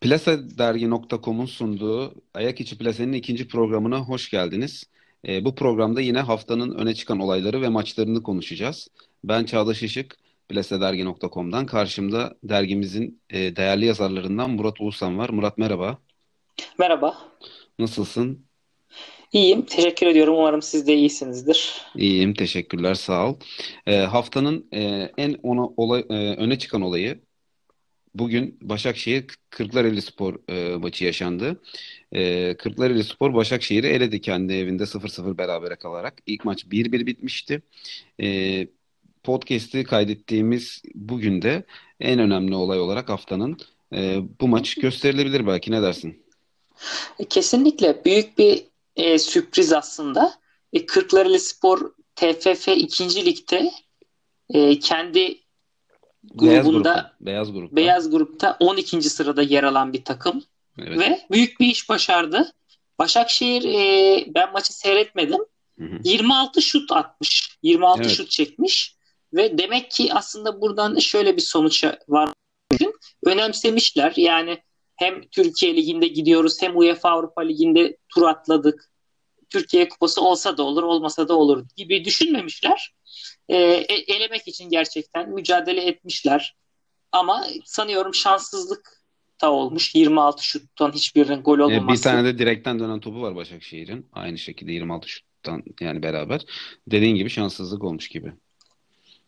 Plasadergi.com'un sunduğu Ayak İçi Plase'nin ikinci programına hoş geldiniz. E, bu programda yine haftanın öne çıkan olayları ve maçlarını konuşacağız. Ben Çağdaş Işık, Plasadergi.com'dan. Karşımda dergimizin e, değerli yazarlarından Murat Ulusan var. Murat merhaba. Merhaba. Nasılsın? İyiyim. Teşekkür ediyorum. Umarım siz de iyisinizdir. İyiyim. Teşekkürler. Sağ ol. E, haftanın e, en ona, olay, e, öne çıkan olayı Bugün Başakşehir Kırklareli Spor e, maçı yaşandı. E, Kırklareli Spor Başakşehir'i eledi kendi evinde 0-0 berabere kalarak. İlk maç 1-1 bitmişti. E, podcast'i kaydettiğimiz bugün de en önemli olay olarak haftanın e, bu maç gösterilebilir belki ne dersin? E, kesinlikle büyük bir e, sürpriz aslında. E, Kırklareli Spor TFF 2. Lig'de e, kendi Beyaz grubunda. Beyaz grupta. beyaz grupta 12. sırada yer alan bir takım Evet. ve büyük bir iş başardı. Başakşehir e, ben maçı seyretmedim. Hı hı. 26 şut atmış. 26 Evet. şut çekmiş ve demek ki aslında buradan şöyle bir sonuç var. Önemsemişler. Yani hem Türkiye Ligi'nde gidiyoruz hem UEFA Avrupa Ligi'nde tur atladık. Türkiye Kupası olsa da olur, olmasa da olur gibi düşünmemişler. Ee, e- elemek için gerçekten mücadele etmişler. Ama sanıyorum şanssızlık da olmuş. 26 şuttan hiçbirinin gol olmaması. bir tane de direkten dönen topu var Başakşehir'in. Aynı şekilde 26 şuttan yani beraber. Dediğin gibi şanssızlık olmuş gibi.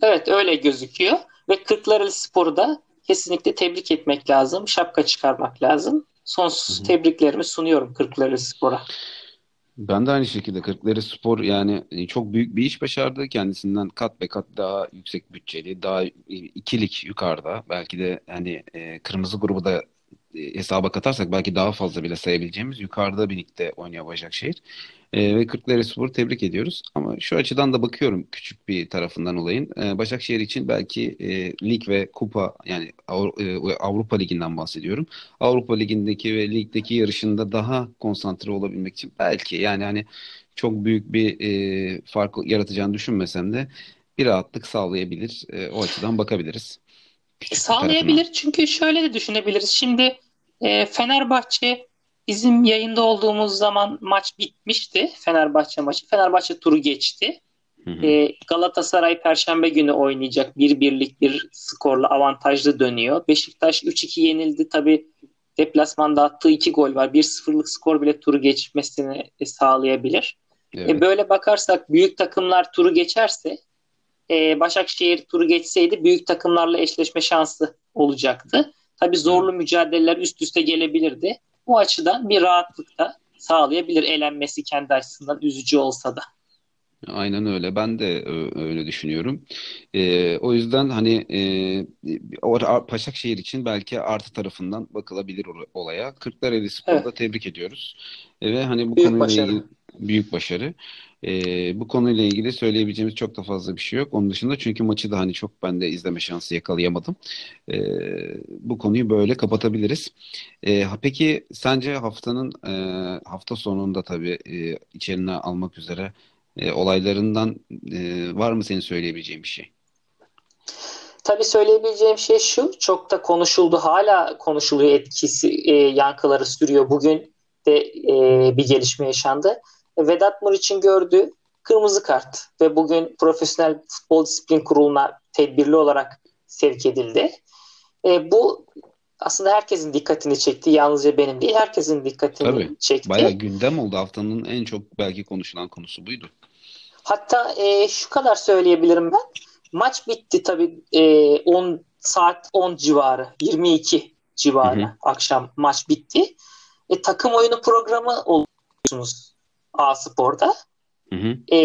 Evet öyle gözüküyor. Ve Kırklareli Spor'u da kesinlikle tebrik etmek lazım. Şapka çıkarmak lazım. Sonsuz Hı hı. tebriklerimi sunuyorum Kırklareli Spor'a. Ben de aynı şekilde Kırklareli Spor yani e, çok büyük bir iş başardı. Kendisinden kat be kat daha yüksek bütçeli, daha ikilik yukarıda. Belki de hani e, kırmızı grubu da e, hesaba katarsak belki daha fazla bile sayabileceğimiz yukarıda bir ligde oynuyor Başakşehir. E, ve Kırklarelispor'u tebrik ediyoruz. Ama şu açıdan da bakıyorum küçük bir tarafından olayın. E, Başakşehir için belki e, lig ve kupa yani Avru- e, Avrupa Ligi'nden bahsediyorum. Avrupa Ligi'ndeki ve ligdeki yarışında daha konsantre olabilmek için belki yani hani çok büyük bir e, fark yaratacağını düşünmesem de bir rahatlık sağlayabilir. E, o açıdan bakabiliriz. Sağlayabilir çünkü şöyle de düşünebiliriz. Şimdi e, Fenerbahçe bizim yayında olduğumuz zaman maç bitmişti. Fenerbahçe maçı. Fenerbahçe turu geçti. Hı hı. E, Galatasaray Perşembe günü oynayacak. Bir birlik bir skorla avantajlı dönüyor. Beşiktaş 3-2 yenildi. Tabii deplasmanda attığı iki gol var. 1-0'lık skor bile turu geçmesini e, sağlayabilir. Evet. E, böyle bakarsak büyük takımlar turu geçerse e, Başakşehir turu geçseydi büyük takımlarla eşleşme şansı olacaktı. Tabii zorlu mücadeleler üst üste gelebilirdi. Bu açıdan bir rahatlık da sağlayabilir elenmesi kendi açısından üzücü olsa da. Aynen öyle. Ben de öyle düşünüyorum. Ee, o yüzden hani e, Başakşehir için belki artı tarafından bakılabilir olaya. Kırklareli Spor'u Evet. tebrik ediyoruz. E, ve hani bu Büyük konuyla başarı. ilgili büyük başarı. Ee, bu konuyla ilgili söyleyebileceğimiz çok da fazla bir şey yok. Onun dışında çünkü maçı da hani çok ben de izleme şansı yakalayamadım. Ee, bu konuyu böyle kapatabiliriz. Ha- peki sence haftanın e, hafta sonunda tabii e, içerine almak üzere e, olaylarından e, var mı senin söyleyebileceğin bir şey? Tabii söyleyebileceğim şey şu, çok da konuşuldu, hala konuşuluyor etkisi, e, yankıları sürüyor. Bugün de e, bir gelişme yaşandı. Vedat Muriç'in gördüğü kırmızı kart ve bugün Profesyonel Futbol Disiplin Kurulu'na tedbirli olarak sevk edildi. E, bu aslında herkesin dikkatini çekti. Yalnızca benim değil, herkesin dikkatini Tabii. çekti. Bayağı gündem oldu. Haftanın en çok belki konuşulan konusu buydu. Hatta e, şu kadar söyleyebilirim ben. Maç bitti tabii e, 10 saat 10 civarı, 22 civarı Hı hı. akşam maç bitti. E, takım oyunu programı oluyorsunuz A Spor'da. Hı hı. E,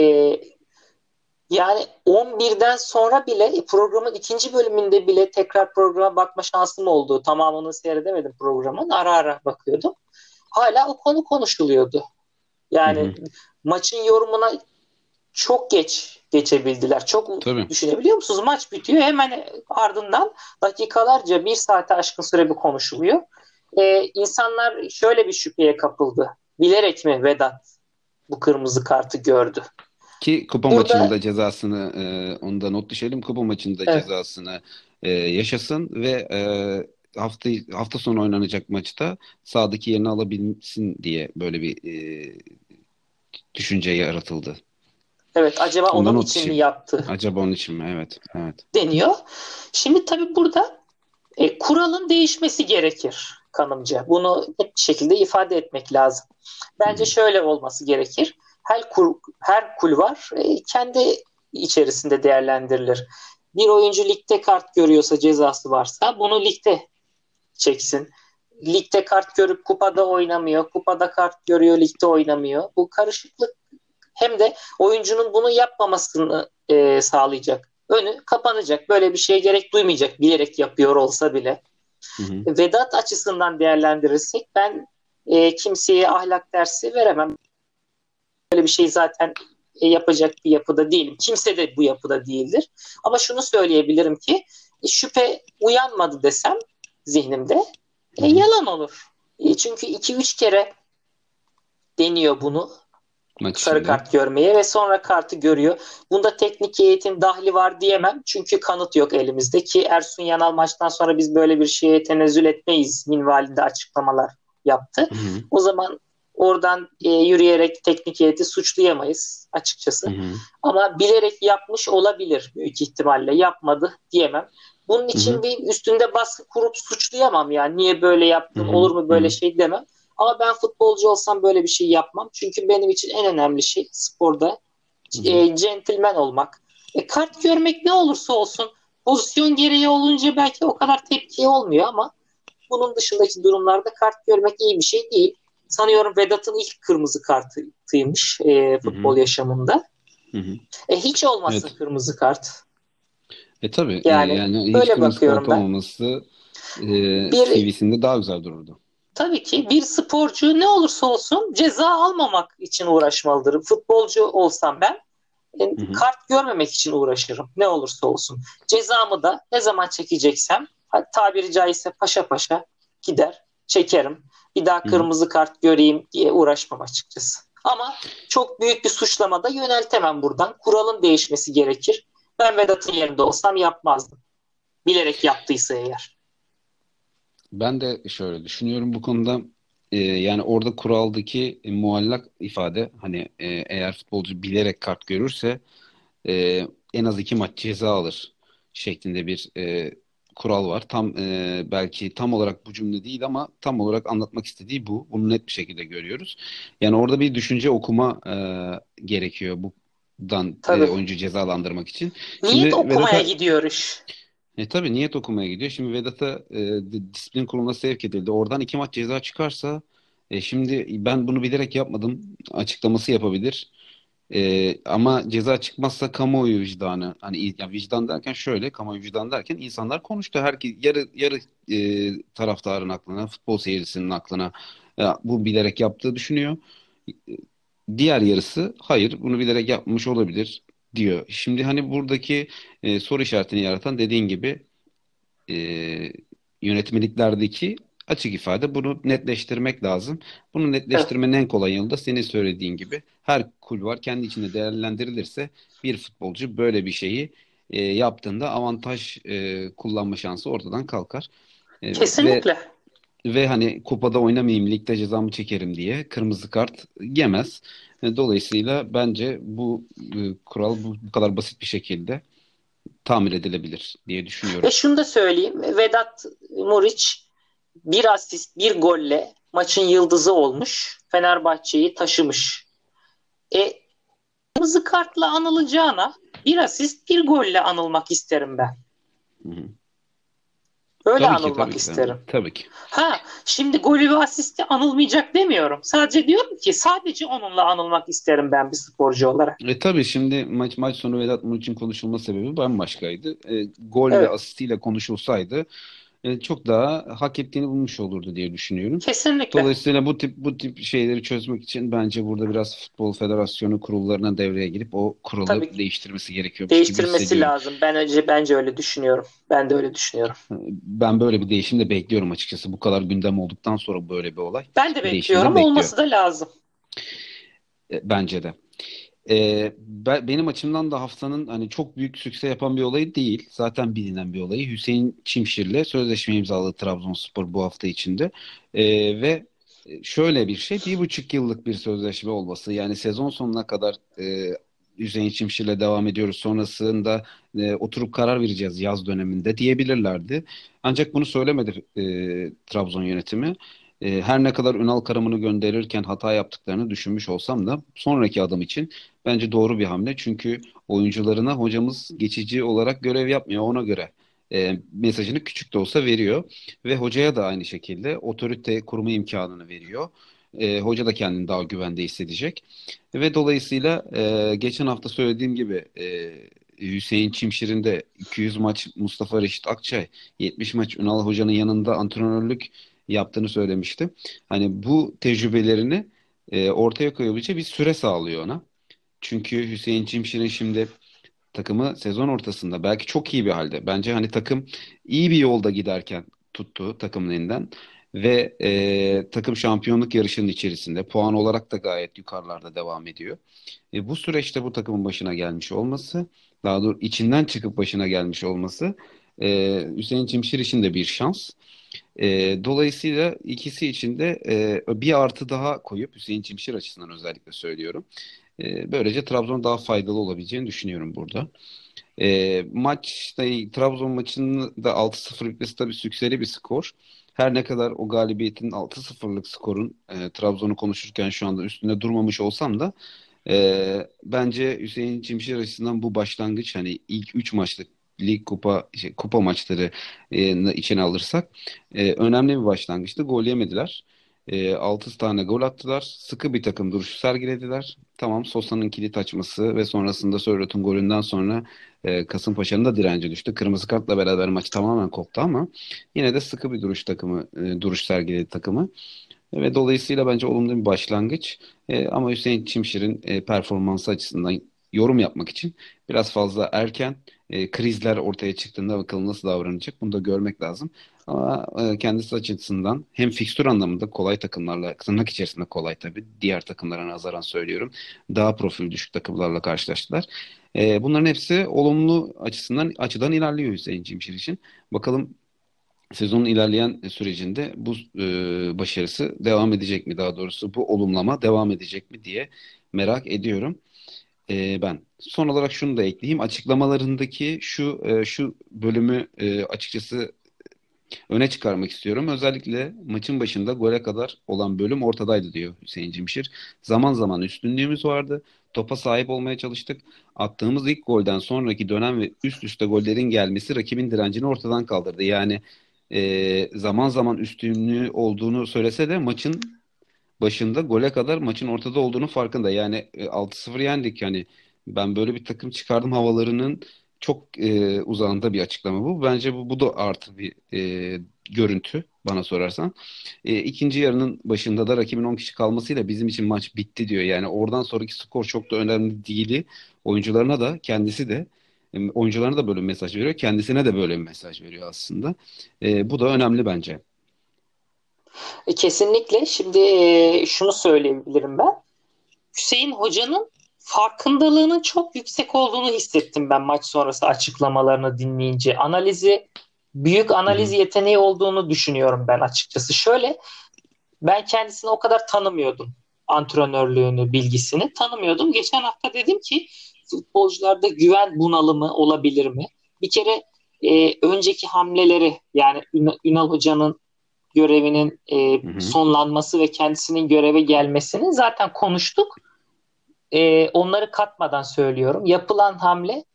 yani 11'den sonra bile e, programın ikinci bölümünde bile tekrar programa bakma şansım oldu. Tamamını seyredemedim programın. Ara ara bakıyordum. Hala o konu konuşuluyordu. Yani Hı hı. maçın yorumuna çok geç geçebildiler. Çok Tabii. düşünebiliyor musunuz? Maç bitiyor. Hemen ardından dakikalarca bir saate aşkın süre bir konuşuluyor. Ee, insanlar şöyle bir şüpheye kapıldı. Bilerek mi Vedat bu kırmızı kartı gördü? Ki kupa Burada maçında cezasını e, onu da not düşelim. Kupa maçında evet, cezasını e, yaşasın ve e, hafta hafta sonu oynanacak maçta sahadaki yerini alabilsin diye böyle bir e, düşünce yaratıldı. evet acaba Ondan onun not için mi yaptı Acaba onun için mi? Evet, evet. deniyor. Şimdi tabii burada e, kuralın değişmesi gerekir kanımca. Bunu net bir şekilde ifade etmek lazım. Bence şöyle olması gerekir. Her kur, her kulvar e, kendi içerisinde değerlendirilir. Bir oyuncu ligde kart görüyorsa cezası varsa bunu ligde çeksin. Ligde kart görüp kupada oynamıyor. Kupada kart görüyor, ligde oynamıyor. Bu karışıklık hem de oyuncunun bunu yapmamasını e, sağlayacak. Önü kapanacak. Böyle bir şeye gerek duymayacak bilerek yapıyor olsa bile. Hı hı. Vedat açısından değerlendirirsek ben e, kimseye ahlak dersi veremem. Böyle bir şey zaten e, yapacak bir yapıda değilim. Kimse de bu yapıda değildir. Ama şunu söyleyebilirim ki e, şüphe uyanmadı desem zihnimde e, yalan olur. E, çünkü 2-3 kere deniyor bunu Maç sarı kart görmeye ve sonra kartı görüyor. Bunda teknik heyetin dahli var diyemem. Çünkü kanıt yok elimizde ki Ersun Yanal maçtan sonra biz böyle bir şeye tenezzül etmeyiz minvalinde açıklamalar yaptı. Hı hı. O zaman oradan e, yürüyerek teknik heyeti suçlayamayız açıkçası. Hı hı. Ama bilerek yapmış olabilir büyük ihtimalle. Yapmadı diyemem. Bunun için hı. bir üstünde baskı kurup suçlayamam yani. Niye böyle yaptın? hı. Olur mu böyle hı. şey demem. Ama ben futbolcu olsam böyle bir şey yapmam. Çünkü benim için en önemli şey sporda e, centilmen olmak. E, kart görmek ne olursa olsun pozisyon gereği olunca belki o kadar tepki olmuyor ama bunun dışındaki durumlarda kart görmek iyi bir şey değil. Sanıyorum Vedat'ın ilk kırmızı kartıymış e, futbol yaşamında. Hı hı. E, hiç olmasın Evet. kırmızı kart. E tabii Yani yani hiç böyle kırmızı bakıyorum kart ben. olmaması e, Bir CV'sinde daha güzel dururdu. Tabii ki bir sporcu ne olursa olsun ceza almamak için uğraşmalıdır. Futbolcu olsam ben e, Hı hı. kart görmemek için uğraşırım. Ne olursa olsun. Cezamı da ne zaman çekeceksem tabiri caizse paşa paşa gider çekerim. Bir daha kırmızı kart göreyim diye uğraşmam açıkçası. Ama çok büyük bir suçlama da yöneltemem buradan. Kuralın değişmesi gerekir. Ben Vedat'ın yerinde olsam yapmazdım. Bilerek yaptıysa eğer. Ben de şöyle düşünüyorum bu konuda. E, yani orada kuraldaki e, muallak ifade hani e, eğer futbolcu bilerek kart görürse e, en az iki maç ceza alır şeklinde bir e, kural var. Tam e, belki tam olarak bu cümle değil ama tam olarak anlatmak istediği bu. Bunu net bir şekilde görüyoruz. Yani orada bir düşünce okuma e, gerekiyor buradan e, Tabii. oyuncu cezalandırmak için. Niyet Şimdi okumaya Vedat'a gidiyor iş. E tabii niyet okumaya gidiyor. Şimdi Vedat'a e, di- disiplin kuruluna sevk edildi. Oradan iki maç ceza çıkarsa e, şimdi ben bunu bilerek yapmadım açıklaması yapabilir. E, ama ceza çıkmazsa kamuoyu vicdanı hani ya vicdan derken şöyle kamuoyu vicdanı derken insanlar konuştu. Herkes yarı yarı e, taraftarın aklına, futbol seyircisinin aklına ya, bu bilerek yaptığı düşünüyor. Diğer yarısı hayır bunu bilerek yapmış olabilir diyor. Şimdi hani buradaki e, soru işaretini yaratan dediğin gibi e, yönetmeliklerdeki açık ifade bunu netleştirmek lazım. Bunu netleştirmenin en kolay yolu da senin söylediğin gibi her kulvar kendi içinde değerlendirilirse bir futbolcu böyle bir şeyi e, yaptığında avantaj e, kullanma şansı ortadan kalkar. E, Kesinlikle. ve hani kupada oynamayayım, ligde cezamı çekerim diye kırmızı kart yemez. E, Dolayısıyla bence bu e, kural bu, bu kadar basit bir şekilde tamir edilebilir diye Ve düşünüyorum. şunu da söyleyeyim. Vedat Muriç bir asist, bir golle maçın yıldızı olmuş. Fenerbahçe'yi taşımış. E, kırmızı kartla anılacağına bir asist, bir golle anılmak isterim ben. Hı hı. Öyle Tabii ki, anılmak tabii ki. isterim. Tabii ki. Ha, şimdi golü ve asisti anılmayacak demiyorum. Sadece diyorum ki sadece onunla anılmak isterim ben bir sporcu olarak. E tabii şimdi maç maç sonu Vedat Muriç'in konuşulma sebebi bambaşkaydı. E, gol ve Evet, asistiyle konuşulsaydı e, çok daha hak ettiğini bulmuş olurdu diye düşünüyorum. kesinlikle. Dolayısıyla bu tip bu tip şeyleri çözmek için bence burada biraz Futbol Federasyonu kurullarına devreye girip o kuralı Tabii değiştirmesi gerekiyormuş gibi değiştirmesi lazım. Ben önce bence öyle düşünüyorum. Ben de öyle düşünüyorum. Ben böyle bir değişim de bekliyorum açıkçası. Bu kadar gündem olduktan sonra böyle bir olay. Ben de bekliyorum. Olması da lazım. E, Bence de. E, ben, benim açımdan da haftanın hani çok büyük sükse yapan bir olayı değil. Zaten bilinen bir olayı. Hüseyin Çimşir'le sözleşme imzaladı Trabzonspor bu hafta içinde. E, ve şöyle bir şey, bir buçuk yıllık bir sözleşme olması. Yani sezon sonuna kadar e, Hüseyin Çimşir'le devam ediyoruz. Sonrasında e, oturup karar vereceğiz yaz döneminde diyebilirlerdi. Ancak bunu söylemedi e, Trabzon yönetimi. E, her ne kadar Ünal Karaman'ı gönderirken hata yaptıklarını düşünmüş olsam da sonraki adım için bence doğru bir hamle. Çünkü oyuncularına hocamız geçici olarak görev yapmıyor ona göre e, mesajını küçük de olsa veriyor. Ve hocaya da aynı şekilde otorite kurma imkanını veriyor. E, hoca da kendini daha güvende hissedecek. Ve dolayısıyla e, geçen hafta söylediğim gibi e, Hüseyin Çimşir'in de 200 maç Mustafa Reşit Akçay, 70 maç Ünal Hoca'nın yanında antrenörlük yaptığını söylemişti. Hani bu tecrübelerini e, ortaya koyabileceği bir süre sağlıyor ona. Çünkü Hüseyin Çimşir'in şimdi takımı sezon ortasında belki çok iyi bir halde. Bence hani takım iyi bir yolda giderken tuttu takımın elinden ve e, takım şampiyonluk yarışının içerisinde puan olarak da gayet yukarılarda devam ediyor. E, bu süreçte bu takımın başına gelmiş olması, daha doğrusu içinden çıkıp başına gelmiş olması e, Hüseyin Çimşir için de bir şans. E, dolayısıyla ikisi için de e, bir artı daha koyup Hüseyin Çimşir açısından özellikle söylüyorum. E, böylece Trabzon daha faydalı olabileceğini düşünüyorum burada. E, maçta Trabzon maçının da 6-0 bitmesi tabii sükseli bir skor. Her ne kadar o galibiyetin 6-0'lık skorun e, Trabzon'u konuşurken şu anda üstünde durmamış olsam da e, bence Hüseyin Çimşir açısından bu başlangıç hani ilk 3 maçlık lig kupa şey, kupa maçları e, içine alırsak e, önemli bir başlangıçtı. Gol yemediler. E, 6 tane gol attılar. Sıkı bir takım duruşu sergilediler. Tamam Sosa'nın kilit açması ve sonrasında Sörlot'un golünden sonra e, Kasımpaşa'nın da direnci düştü. Kırmızı kartla beraber maç tamamen koptu ama yine de sıkı bir duruş takımı e, duruş sergiledi takımı. Ve dolayısıyla bence olumlu bir başlangıç. E, ama Hüseyin Çimşir'in e, performansı açısından yorum yapmak için biraz fazla erken e, krizler ortaya çıktığında bakalım nasıl davranacak bunu da görmek lazım. Ama e, kendisi açısından hem fikstür anlamında kolay takımlarla, tırnak içerisinde kolay tabii diğer takımlara nazaran söylüyorum. Daha profil düşük takımlarla karşılaştılar. E, bunların hepsi olumlu açısından açıdan ilerliyor Hüseyin Cimşir için. Bakalım sezonun ilerleyen sürecinde bu e, başarısı devam edecek mi daha doğrusu bu olumlama devam edecek mi diye merak ediyorum e, ben. Son olarak şunu da ekleyeyim. Açıklamalarındaki şu e, şu bölümü e, açıkçası öne çıkarmak istiyorum. Özellikle maçın başında gole kadar olan bölüm ortadaydı diyor Hüseyin Cimşir. Zaman zaman üstünlüğümüz vardı. Topa sahip olmaya çalıştık. Attığımız ilk golden sonraki dönem ve üst üste gollerin gelmesi rakibin direncini ortadan kaldırdı. Yani e, zaman zaman üstünlüğü olduğunu söylese de maçın başında gole kadar maçın ortada olduğunu farkında. Yani e, 6-0 yendik yani ben böyle bir takım çıkardım havalarının çok e, uzağında bir açıklama bu. Bence bu, bu da artı bir e, görüntü bana sorarsan. E, ikinci yarının başında da rakibin 10 kişi kalmasıyla bizim için maç bitti diyor. Yani oradan sonraki skor çok da önemli değil. Oyuncularına da kendisi de e, oyuncularına da böyle mesaj veriyor. Kendisine de böyle bir mesaj veriyor aslında. E, bu da önemli bence. E, kesinlikle. Şimdi e, şunu söyleyebilirim ben. Hüseyin Hoca'nın farkındalığının çok yüksek olduğunu hissettim ben maç sonrası açıklamalarını dinleyince. Analizi büyük analiz yeteneği olduğunu düşünüyorum ben açıkçası. Şöyle ben kendisini o kadar tanımıyordum. Antrenörlüğünü, bilgisini tanımıyordum. Geçen hafta dedim ki futbolcularda güven bunalımı olabilir mi? Bir kere e, önceki hamleleri yani Ünal Hoca'nın görevinin e, hı hı. sonlanması ve kendisinin göreve gelmesini zaten konuştuk. E, onları katmadan söylüyorum. Yapılan hamle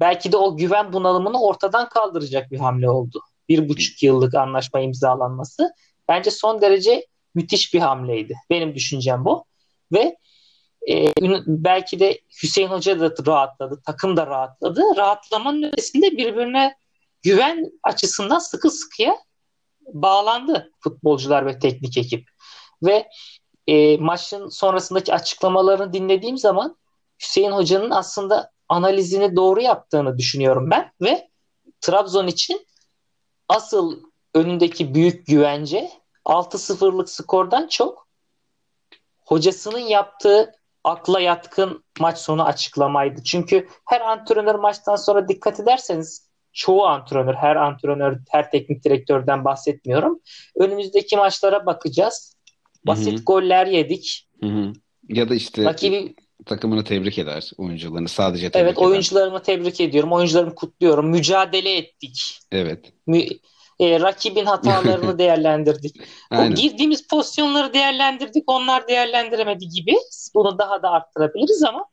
belki de o güven bunalımını ortadan kaldıracak bir hamle oldu. Bir buçuk yıllık anlaşma imzalanması. Bence son derece müthiş bir hamleydi. Benim düşüncem bu. Ve e, belki de Hüseyin Hoca da rahatladı, takım da rahatladı. Rahatlamanın ötesinde birbirine güven açısından sıkı sıkıya bağlandı futbolcular ve teknik ekip. Ve e, maçın sonrasındaki açıklamalarını dinlediğim zaman Hüseyin Hoca'nın aslında analizini doğru yaptığını düşünüyorum ben ve Trabzon için asıl önündeki büyük güvence 6-0'lık skordan çok hocasının yaptığı akla yatkın maç sonu açıklamaydı. Çünkü her antrenör maçtan sonra dikkat ederseniz çoğu antrenör, her antrenör, her teknik direktörden bahsetmiyorum. Önümüzdeki maçlara bakacağız. Basit Hı-hı. goller yedik. Hı-hı. Ya da işte Rakibi takımını tebrik eder oyuncularını sadece tebrik Evet eder. oyuncularımı tebrik ediyorum. Oyuncularımı kutluyorum. Mücadele ettik. Evet. Mü e, rakibin hatalarını değerlendirdik. Aynen. O girdiğimiz pozisyonları değerlendirdik. Onlar değerlendiremedi gibi. Bunu daha da arttırabiliriz ama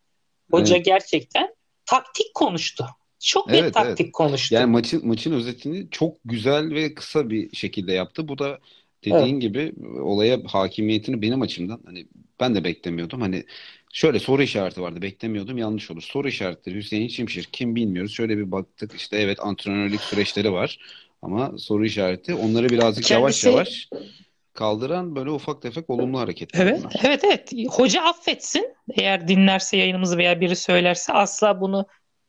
hoca Evet. gerçekten taktik konuştu. Çok Evet, taktik evet. konuştu. Yani maçın maçın özetini çok güzel ve kısa bir şekilde yaptı. Bu da dediğin Evet. gibi olaya hakimiyetini benim açımdan hani ben de beklemiyordum. Hani şöyle soru işareti vardı. Beklemiyordum. Yanlış olur. Soru işaretleri Hüseyin Çimşir kim bilmiyoruz. Şöyle bir baktık işte evet antrenörlük süreçleri var. Ama soru işareti onları birazcık yavaş Kendisi yavaş kaldıran böyle ufak tefek olumlu hareketler Evet, bunlar. evet, evet. Hoca affetsin. Eğer dinlerse yayınımızı veya biri söylerse asla bunu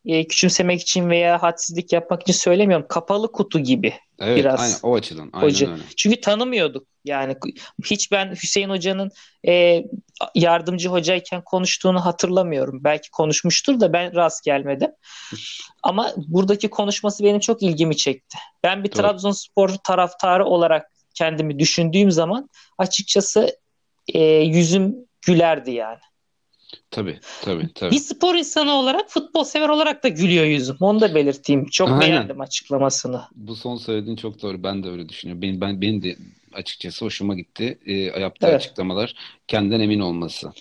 e, küçümsemek için veya hadsizlik yapmak için söylemiyorum. Kapalı kutu gibi Evet, biraz aynen o açıdan. Aynen hoca. öyle. Çünkü tanımıyorduk. Yani hiç ben Hüseyin Hoca'nın e, yardımcı hocayken konuştuğunu hatırlamıyorum. Belki konuşmuştur da ben rast gelmedim. Ama buradaki konuşması benim çok ilgimi çekti. Ben bir Doğru. Trabzonspor taraftarı olarak kendimi düşündüğüm zaman açıkçası e, yüzüm gülerdi yani. Tabii, tabii, tabii. Bir spor insanı olarak, futbol sever olarak da gülüyor yüzüm. Onu da belirteyim. Çok Aynen. beğendim açıklamasını. Bu son söylediğin çok doğru. Ben de öyle düşünüyorum. Benim, ben, benim de açıkçası hoşuma gitti. E, yaptığı Evet. açıklamalar, kendinden emin olması.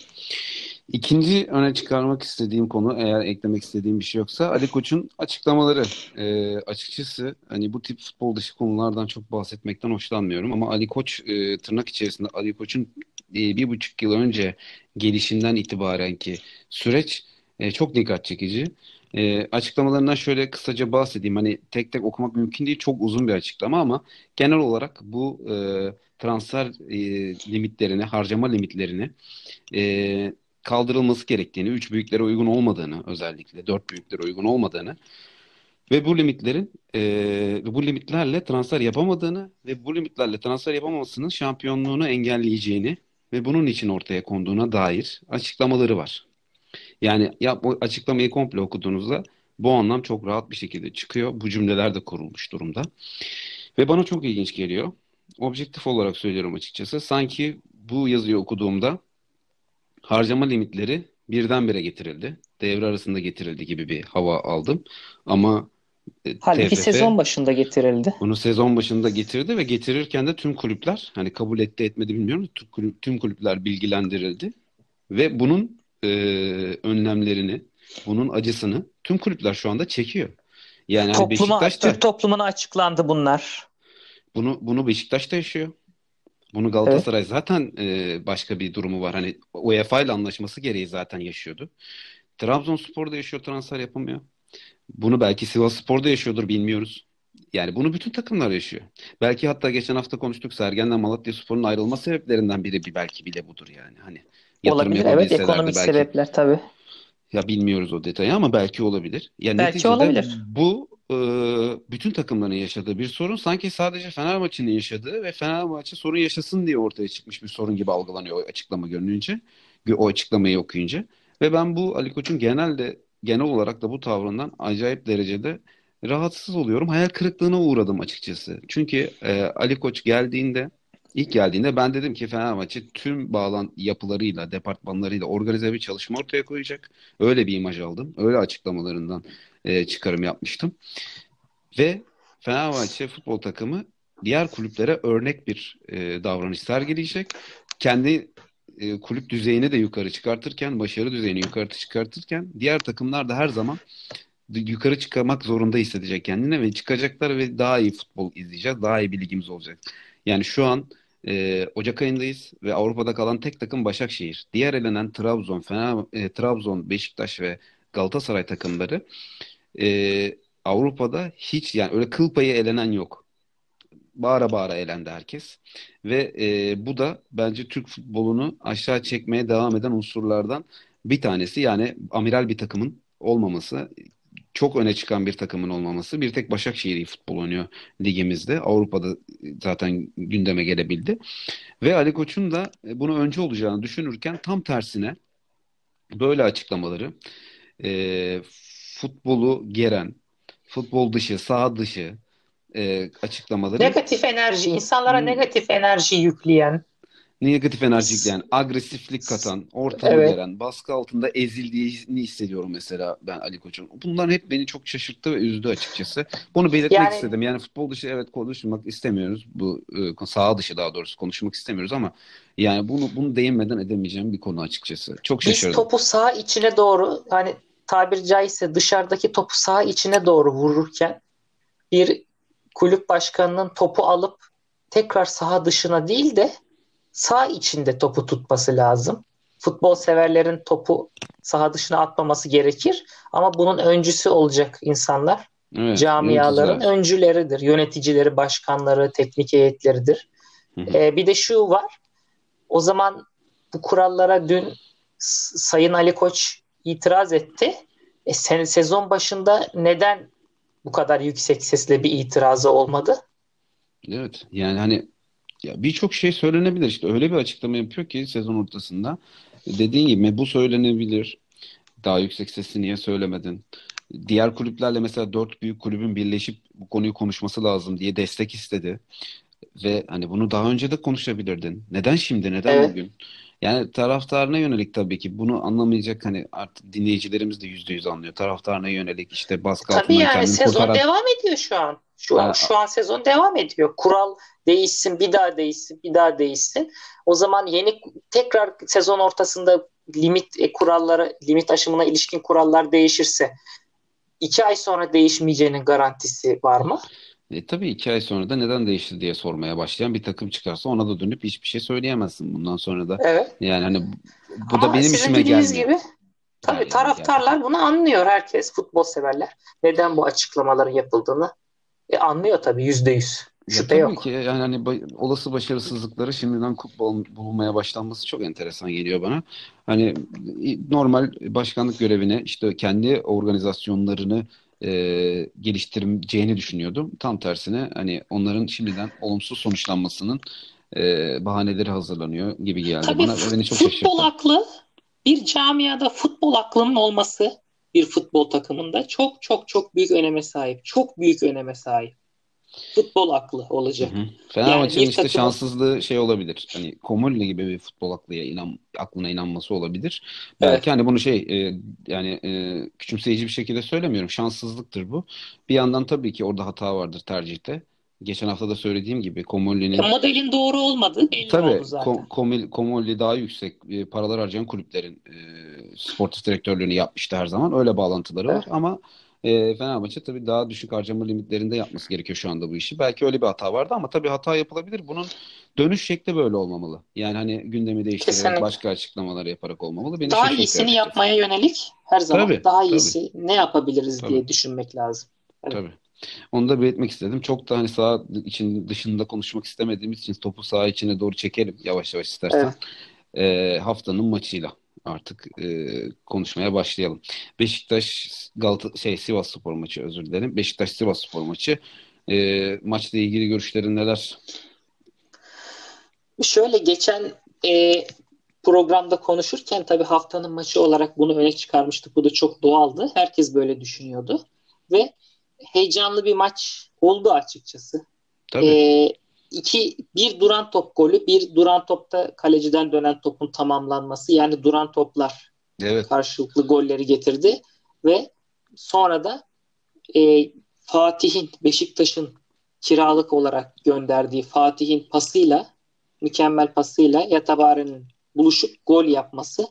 İkinci öne çıkarmak istediğim konu, eğer eklemek istediğim bir şey yoksa Ali Koç'un açıklamaları. E, açıkçası hani bu tip futbol dışı konulardan çok bahsetmekten hoşlanmıyorum ama Ali Koç e, tırnak içerisinde Ali Koç'un bir buçuk yıl önce gelişinden itibaren ki süreç e, çok dikkat çekici. E, açıklamalarından şöyle kısaca bahsedeyim. Hani tek tek okumak mümkün değil. Çok uzun bir açıklama ama genel olarak bu e, transfer e, limitlerini, harcama limitlerini e, kaldırılması gerektiğini, üç büyüklere uygun olmadığını özellikle dört büyüklere uygun olmadığını ve bu limitlerin e, bu limitlerle transfer yapamadığını ve bu limitlerle transfer yapamamasının şampiyonluğunu engelleyeceğini ve bunun için ortaya konduğuna dair açıklamaları var. Yani ya bu açıklamayı komple okuduğunuzda bu anlam çok rahat bir şekilde çıkıyor. Bu cümleler de kurulmuş durumda. Ve bana çok ilginç geliyor. Objektif olarak söylüyorum açıkçası. Sanki bu yazıyı okuduğumda harcama limitleri birdenbire getirildi. Devre arasında getirildi gibi bir hava aldım. Ama Halbuki TFF sezon başında getirildi. bunu sezon başında getirdi ve getirirken de tüm kulüpler hani kabul etti etmedi bilmiyorum tüm, kulüp, tüm kulüpler bilgilendirildi ve bunun e, önlemlerini bunun acısını tüm kulüpler şu anda çekiyor. Yani hani Topluma, Beşiktaş da Türk toplumuna açıklandı bunlar. bunu bunu Beşiktaş da yaşıyor. Bunu Galatasaray zaten e, başka bir durumu var. Hani UEFA ile anlaşması gereği zaten yaşıyordu. Trabzonspor da yaşıyor transfer yapamıyor. Bunu belki Sivasspor'da yaşıyordur bilmiyoruz. Yani bunu bütün takımlar yaşıyor. Belki hatta geçen hafta konuştuk Sergen'le Malatyaspor'un ayrılma sebeplerinden biri bir belki bile budur yani. Hani yatırım Olabilir evet ekonomik belki. sebepler tabii. Ya bilmiyoruz o detayı ama belki olabilir. Ya Belki olabilir. bu e, bütün takımların yaşadığı bir sorun. Sanki sadece Fenerbahçe'nin yaşadığı ve Fenerbahçe sorun yaşasın diye ortaya çıkmış bir sorun gibi algılanıyor o açıklama görününce, o açıklamayı okuyunca. Ve ben bu Ali Koç'un genelde genel olarak da bu tavrından acayip derecede rahatsız oluyorum. Hayal kırıklığına uğradım açıkçası. Çünkü e, Ali Koç geldiğinde İlk geldiğinde ben dedim ki Fenerbahçe tüm bağlan yapılarıyla, departmanlarıyla organize bir çalışma ortaya koyacak. Öyle bir imaj aldım. Öyle açıklamalarından e, çıkarım yapmıştım. Ve Fenerbahçe futbol takımı diğer kulüplere örnek bir e, davranış sergileyecek. Kendi e, kulüp düzeyini de yukarı çıkartırken, başarı düzeyini yukarı çıkartırken diğer takımlar da her zaman yukarı çıkmak zorunda hissedecek kendine ve çıkacaklar ve daha iyi futbol izleyeceğiz. Daha iyi bir ligimiz olacak. Yani şu an e, Ocak ayındayız ve Avrupa'da kalan tek takım Başakşehir. Diğer elenen Trabzon, Fener, e, Trabzon, Beşiktaş ve Galatasaray takımları e, Avrupa'da hiç yani öyle kıl payı elenen yok. Bağıra bağıra elendi herkes. Ve e, bu da bence Türk futbolunu aşağı çekmeye devam eden unsurlardan bir tanesi. Yani amiral bir takımın olmaması, çok öne çıkan bir takımın olmaması. Bir tek Başakşehir futbol oynuyor ligimizde. Avrupa'da zaten gündeme gelebildi. Ve Ali Koç'un da bunu önce olacağını düşünürken tam tersine böyle açıklamaları e, futbolu geren, futbol dışı, saha dışı e, açıklamaları Negatif enerji, insanlara Hmm. negatif enerji yükleyen, negatif enerji yükleyen, agresiflik katan, ortalığı Evet. geren, baskı altında ezildiğini hissediyorum mesela ben Ali Koç'un. Bunlar hep beni çok şaşırttı ve üzdü açıkçası. Bunu belirtmek Yani- istedim. Yani futbol dışı evet konuşmak istemiyoruz. Bu e, saha dışı daha doğrusu konuşmak istemiyoruz ama yani bunu bunu değinmeden edemeyeceğim bir konu açıkçası. Çok biz şaşırdım. topu saha içine doğru hani tabiri caizse dışarıdaki topu saha içine doğru vururken bir kulüp başkanının topu alıp tekrar saha dışına değil de saha içinde topu tutması lazım. Futbol severlerin topu saha dışına atmaması gerekir ama bunun öncüsü olacak insanlar. Evet, Camiaların yöneticiler. öncüleridir. Yöneticileri, başkanları, teknik heyetleridir. Hı hı. Ee, bir de şu var. O zaman bu kurallara dün Sayın Ali Koç itiraz etti. E, sen, sezon başında neden bu kadar yüksek sesle bir itirazı olmadı? Evet yani hani ya birçok şey söylenebilir. İşte öyle bir açıklama yapıyor ki sezon ortasında. Dediğin gibi bu söylenebilir. Daha yüksek sesli niye söylemedin? Diğer kulüplerle mesela dört büyük kulübün birleşip bu konuyu konuşması lazım diye destek istedi. Ve hani bunu daha önce de konuşabilirdin. Neden şimdi? Neden Evet. bugün yani taraftarına yönelik tabii ki bunu anlamayacak hani artık dinleyicilerimiz de yüzde yüz anlıyor taraftarına yönelik işte baskı Tabii altından yani sezon kurtaran devam ediyor şu an. Şu an şu an sezon devam ediyor. Kural değişsin, bir daha değişsin, bir daha değişsin. O zaman yeni tekrar sezon ortasında limit e, kuralları, limit aşımına ilişkin kurallar değişirse iki ay sonra değişmeyeceğinin garantisi var mı? E, tabii iki ay sonra da neden değişti diye sormaya başlayan bir takım çıkarsa ona da dönüp hiçbir şey söyleyemezsin bundan sonra da. Evet. Yani hani bu Ama da benim sizin işime dediğiniz gelmiyor. gibi tabii Yani taraftarlar bunu anlıyor herkes, futbol severler. Neden bu açıklamaların yapıldığını e, anlıyor tabii yüzde yüz. Ya Şüphe tabii yok. ki yani hani ba- olası başarısızlıkları şimdiden futbol bulunmaya başlanması çok enteresan geliyor bana. Hani normal başkanlık görevine işte kendi organizasyonlarını e, geliştireceğini düşünüyordum. Tam tersine hani onların şimdiden olumsuz sonuçlanmasının e, bahaneleri hazırlanıyor gibi geldi Tabii bana ve beni çok futbol şaşırttı. aklı bir camiada futbol aklının olması bir futbol takımında çok çok çok büyük öneme sahip. Çok büyük öneme sahip. Futbol aklı olacak. hı. Fenerbahçe'nin bir işte takımın- şanssızlığı şey olabilir. Hani Komolli gibi bir futbol aklıya inan, aklına inanması olabilir. Belki hani bunu şey e, yani e, küçümseyici bir şekilde söylemiyorum. Şanssızlıktır bu. Bir yandan tabii ki orada hata vardır tercihte. Geçen hafta da söylediğim gibi Komolli'nin modelin doğru olmadığı belli Tabii oldu zaten. Ko- Komil- Komolli daha yüksek e, paralar harcayan kulüplerin e, sportif direktörlüğünü yapmıştı her zaman. Öyle bağlantıları var Evet. ama e, Fenerbahçe tabii daha düşük harcama limitlerinde yapması gerekiyor şu anda bu işi. Belki öyle bir hata vardı ama tabii hata yapılabilir. Bunun dönüş şekli böyle olmamalı. Yani hani gündemi değiştirerek Kesinlikle. başka açıklamalar yaparak olmamalı. Beni Daha iyisini açıkçası. yapmaya yönelik her zaman Tabii, daha tabii. iyisi ne yapabiliriz Tabii. diye düşünmek lazım. Evet. Tabii. Onu da belirtmek istedim. Çok da hani saha için dışında konuşmak istemediğimiz için topu saha içine doğru çekelim yavaş yavaş istersen. Ee, haftanın maçıyla artık e, konuşmaya başlayalım. Beşiktaş Galata şey Sivasspor maçı özür dilerim. Beşiktaş Sivasspor maçı. Ee, maçla ilgili görüşlerin neler? Şöyle geçen e, programda konuşurken tabii haftanın maçı olarak bunu öne çıkarmıştık. Bu da çok doğaldı. Herkes böyle düşünüyordu. Ve heyecanlı bir maç oldu açıkçası. Tabii. E, iki, bir duran top golü, bir duran topta kaleciden dönen topun tamamlanması. Yani duran toplar Evet. karşılıklı golleri getirdi. Ve sonra da e, Fatih'in, Beşiktaş'ın kiralık olarak gönderdiği Fatih'in pasıyla mükemmel pasıyla Yatabare'nin buluşup gol yapması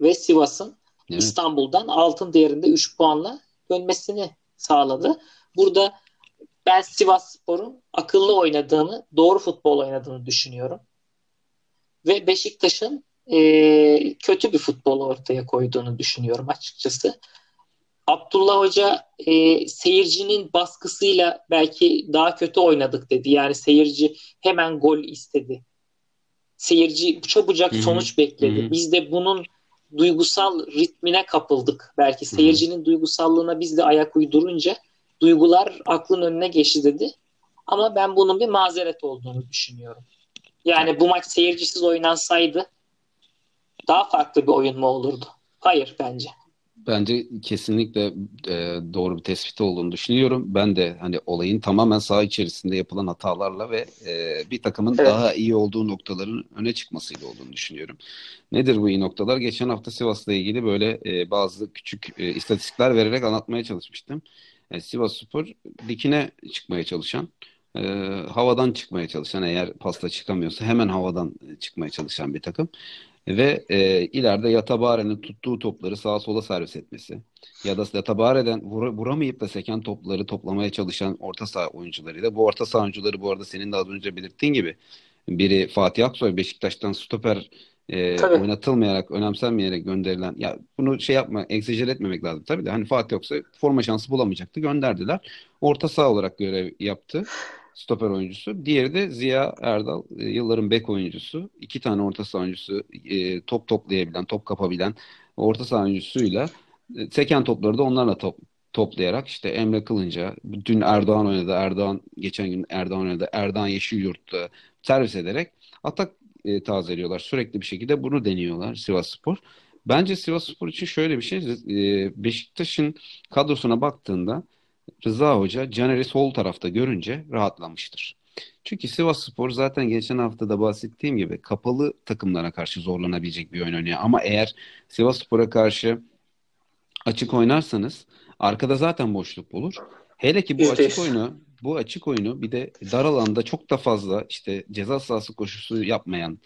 ve Sivas'ın Evet. İstanbul'dan altın değerinde 3 puanla dönmesini sağladı. Burada ben Sivasspor'un akıllı oynadığını, doğru futbol oynadığını düşünüyorum. Ve Beşiktaş'ın e, kötü bir futbol ortaya koyduğunu düşünüyorum açıkçası. Abdullah Hoca e, seyircinin baskısıyla belki daha kötü oynadık dedi. Yani seyirci hemen gol istedi. Seyirci çabucak Hı hı. sonuç bekledi. Hı hı. Biz de bunun duygusal ritmine kapıldık. Belki seyircinin duygusallığına biz de ayak uydurunca duygular aklın önüne geçti dedi. Ama ben bunun bir mazeret olduğunu düşünüyorum. Yani bu maç seyircisiz oynansaydı daha farklı bir oyun mu olurdu? Hayır bence. Bence kesinlikle e, doğru bir tespit olduğunu düşünüyorum. Ben de hani olayın tamamen saha içerisinde yapılan hatalarla ve e, bir takımın evet. daha iyi olduğu noktaların öne çıkmasıyla olduğunu düşünüyorum. Nedir bu iyi noktalar? Geçen hafta Sivas'la ilgili böyle e, bazı küçük e, istatistikler vererek anlatmaya çalışmıştım. E, Sivas Spor dikine çıkmaya çalışan, e, havadan çıkmaya çalışan eğer pasta çıkamıyorsa hemen havadan çıkmaya çalışan bir takım. Ve e, ileride Yatabare'nin tuttuğu topları sağa sola servis etmesi ya da Yatabare'den vur, vuramayıp da seken topları toplamaya çalışan orta saha oyuncularıyla bu orta saha oyuncuları bu arada senin de az önce belirttiğin gibi biri Fatih Aksoy Beşiktaş'tan stoper e, oynatılmayarak, önemsenmeyerek gönderilen ya bunu şey yapma, egzajer etmemek lazım tabii de hani Fatih Aksoy forma şansı bulamayacaktı, gönderdiler. Orta saha olarak görev yaptı stoper oyuncusu. Diğeri de Ziya Erdal, e, yılların bek oyuncusu. İki tane orta saha oyuncusu, e, top toplayabilen, top kapabilen orta saha oyuncusuyla e, seken topları da onlarla top, toplayarak işte Emre Kılınca, dün Erdoğan oynadı, Erdoğan geçen gün Erdoğan oynadı, Erdoğan Yeşilyurt'ta servis ederek atak e, tazeliyorlar. Sürekli bir şekilde bunu deniyorlar Sivas Spor. Bence Sivas Spor için şöyle bir şey, e, Beşiktaş'ın kadrosuna baktığında Rıza Hoca Caner'i sol tarafta görünce rahatlamıştır. Çünkü Sivas Spor zaten geçen hafta da bahsettiğim gibi kapalı takımlara karşı zorlanabilecek bir oyun oynuyor. Ama eğer Sivas Spor'a karşı açık oynarsanız arkada zaten boşluk olur. Hele ki bu açık oyunu bu açık oyunu bir de dar alanda çok da fazla işte ceza sahası koşusu yapmayan,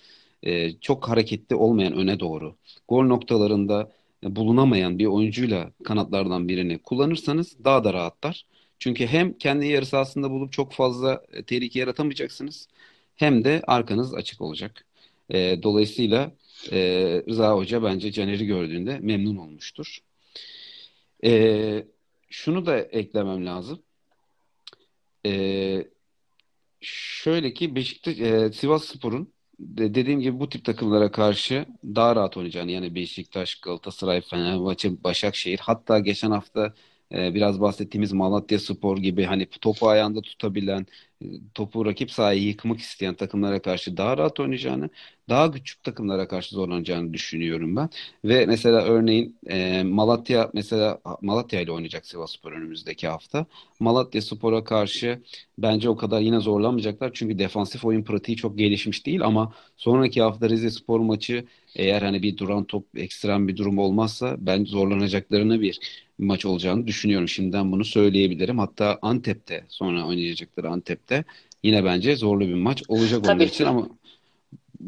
e, çok hareketli olmayan öne doğru, gol noktalarında bulunamayan bir oyuncuyla kanatlardan birini kullanırsanız daha da rahatlar. Çünkü hem kendi yarı sahasında bulup çok fazla e, tehlike yaratamayacaksınız hem de arkanız açık olacak. E, dolayısıyla e, Rıza Hoca bence Caner'i gördüğünde memnun olmuştur. E, şunu da eklemem lazım. E, şöyle ki Beşiktaş, e, Sivas Spor'un dediğim gibi bu tip takımlara karşı daha rahat oynayacağını yani Beşiktaş, Galatasaray, Fenerbahçe, Başakşehir hatta geçen hafta biraz bahsettiğimiz Malatya Spor gibi hani topu ayağında tutabilen, topu rakip sahayı yıkmak isteyen takımlara karşı daha rahat oynayacağını, daha küçük takımlara karşı zorlanacağını düşünüyorum ben. Ve mesela örneğin e, Malatya mesela Malatya ile oynayacak Sivasspor önümüzdeki hafta. Malatya Spor'a karşı bence o kadar yine zorlanmayacaklar. Çünkü defansif oyun pratiği çok gelişmiş değil ama sonraki hafta Rize Spor maçı eğer hani bir duran top ekstrem bir durum olmazsa ben zorlanacaklarını bir maç olacağını düşünüyorum. Şimdiden bunu söyleyebilirim. Hatta Antep'te sonra oynayacakları Antep'te yine bence zorlu bir maç olacak Tabii onlar için ama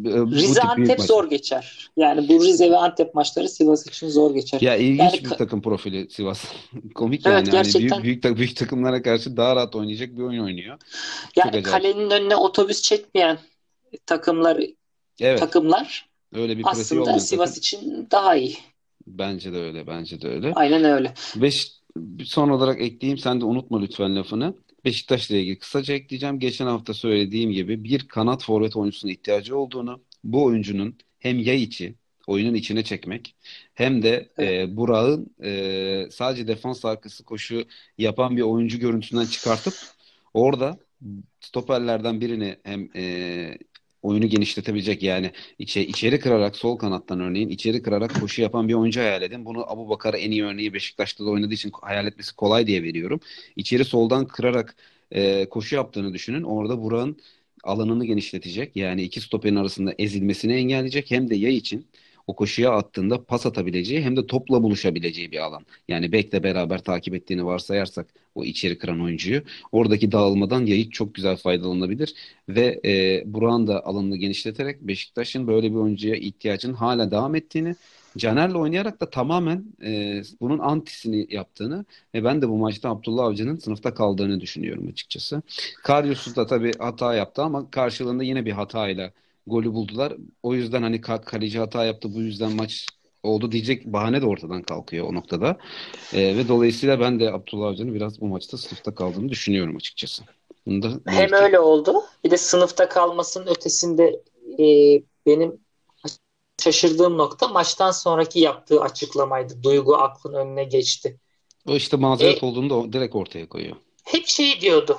e, Rize Antep zor geçer. Yani bu Rize ve Antep maçları Sivas için zor geçer. Ya ilginç yani, bir takım profili Sivas. Komik evet, yani. Gerçekten... Yani büyük, büyük, büyük takımlara karşı daha rahat oynayacak bir oyun oynuyor. Yani kalenin önüne otobüs çekmeyen takımlar evet. takımlar Öyle bir aslında Sivas takım. için daha iyi. Bence de öyle, bence de öyle. Aynen öyle. Beş, son olarak ekleyeyim, sen de unutma lütfen lafını. Beşiktaş'la ilgili kısaca ekleyeceğim. Geçen hafta söylediğim gibi bir kanat forvet oyuncusuna ihtiyacı olduğunu, bu oyuncunun hem yay içi, oyunun içine çekmek hem de evet. e, Burak'ın e, sadece defans arkası koşu yapan bir oyuncu görüntüsünden çıkartıp orada stoperlerden birini hem e, oyunu genişletebilecek yani içe, içeri kırarak sol kanattan örneğin içeri kırarak koşu yapan bir oyuncu hayal edin. Bunu Abu Bakar en iyi örneği Beşiktaş'ta da oynadığı için hayal etmesi kolay diye veriyorum. İçeri soldan kırarak e, koşu yaptığını düşünün. Orada Burak'ın alanını genişletecek. Yani iki stoperin arasında ezilmesini engelleyecek. Hem de yay için o koşuya attığında pas atabileceği hem de topla buluşabileceği bir alan. Yani bekle beraber takip ettiğini varsayarsak o içeri kıran oyuncuyu oradaki dağılmadan Yayık çok güzel faydalanabilir ve e, Burak'ın da alanını genişleterek Beşiktaş'ın böyle bir oyuncuya ihtiyacının hala devam ettiğini Caner'le oynayarak da tamamen e, bunun antisini yaptığını ve ben de bu maçta Abdullah Avcı'nın sınıfta kaldığını düşünüyorum açıkçası. Karyusuz da tabii hata yaptı ama karşılığında yine bir hatayla golü buldular. O yüzden hani kaleci hata yaptı bu yüzden maç oldu diyecek bahane de ortadan kalkıyor o noktada. E, ve dolayısıyla ben de Abdullah Avcı'nın biraz bu maçta sınıfta kaldığını düşünüyorum açıkçası. Bunu da Hem öyle oldu. Bir de sınıfta kalmasının ötesinde e, benim şaşırdığım nokta maçtan sonraki yaptığı açıklamaydı. Duygu aklın önüne geçti. O işte mazeret e, olduğunu da direkt ortaya koyuyor. Hep şey diyordu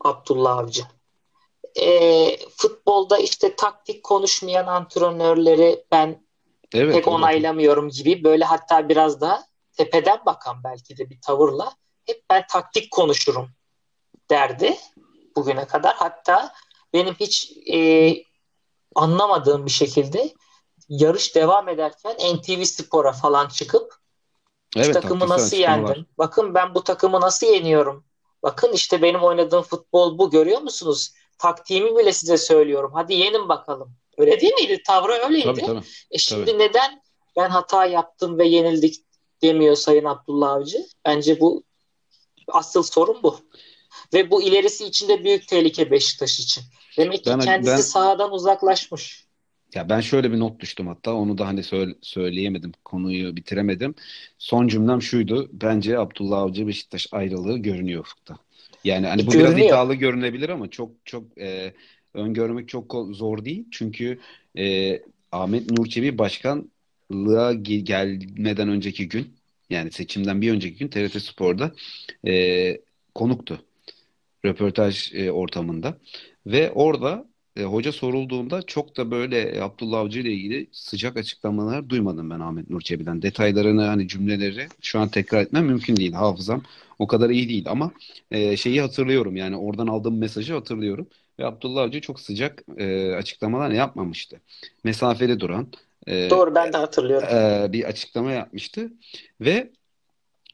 Abdullah Avcı e, futbolda işte taktik konuşmayan antrenörleri ben Evet, pek evet. onaylamıyorum gibi böyle hatta biraz daha tepeden bakan belki de bir tavırla hep ben taktik konuşurum derdi bugüne kadar. Hatta benim hiç e, anlamadığım bir şekilde yarış devam ederken NTV Spor'a falan çıkıp şu Evet, takımı taktiksel nasıl yendim? Bakın ben bu takımı nasıl yeniyorum? Bakın işte benim oynadığım futbol bu görüyor musunuz? Taktiğimi bile size söylüyorum. Hadi yenin bakalım. Öyle değil miydi? Tavrı öyleydi. Tabii tabii. E şimdi Tabii. neden ben hata yaptım ve yenildik demiyor Sayın Abdullah Avcı? Bence bu asıl sorun bu. Ve bu ilerisi için de büyük tehlike Beşiktaş için. Demek ki Ben- kendisi ben- sahadan uzaklaşmış. Ya ben şöyle bir not düştüm hatta onu da hani söyle- söyleyemedim konuyu bitiremedim. Son cümlem şuydu. Bence Abdullah Avcı Beşiktaş ayrılığı görünüyor ufukta. Yani hani bu biraz Görünüyor. iddialı görünebilir ama çok çok e, öngörmek çok zor değil. Çünkü e, Ahmet Nur Çebi başkanlığa ge- gelmeden önceki gün yani seçimden bir önceki gün TRT Spor'da e, konuktu. Röportaj e, ortamında. Ve orada e, hoca sorulduğunda çok da böyle e, Abdullah Avcı ile ilgili sıcak açıklamalar duymadım ben Ahmet Nur Çebi'den. Detaylarını hani cümleleri şu an tekrar etmem mümkün değil. Hafızam o kadar iyi değil ama e, şeyi hatırlıyorum yani oradan aldığım mesajı hatırlıyorum. Ve Abdullah Avcı çok sıcak e, açıklamalar yapmamıştı. Mesafeli duran e, Doğru ben de hatırlıyorum. e, bir açıklama yapmıştı ve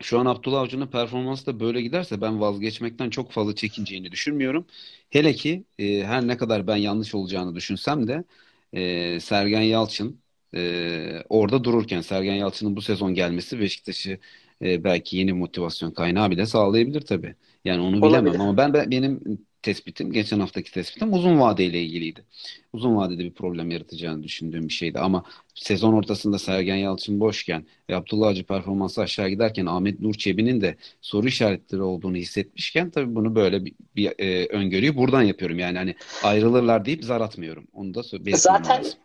şu an Abdullah Avcı'nın performansı da böyle giderse ben vazgeçmekten çok fazla çekineceğini düşünmüyorum. Hele ki e, her ne kadar ben yanlış olacağını düşünsem de e, Sergen Yalçın e, orada dururken Sergen Yalçın'ın bu sezon gelmesi Beşiktaş'ı e, belki yeni motivasyon kaynağı bile sağlayabilir tabii. Yani onu bilemem Olabilir. ama ben, ben benim tespitim geçen haftaki tespitim uzun vadeyle ilgiliydi. Uzun vadede bir problem yaratacağını düşündüğüm bir şeydi ama sezon ortasında Sergen Yalçın boşken ve Abdullah Avcı performansı aşağı giderken Ahmet Nur Çebi'nin de soru işaretleri olduğunu hissetmişken tabii bunu böyle bir, bir e, öngörüyü buradan yapıyorum. Yani hani ayrılırlar deyip zar atmıyorum. Onu da Zaten lazım.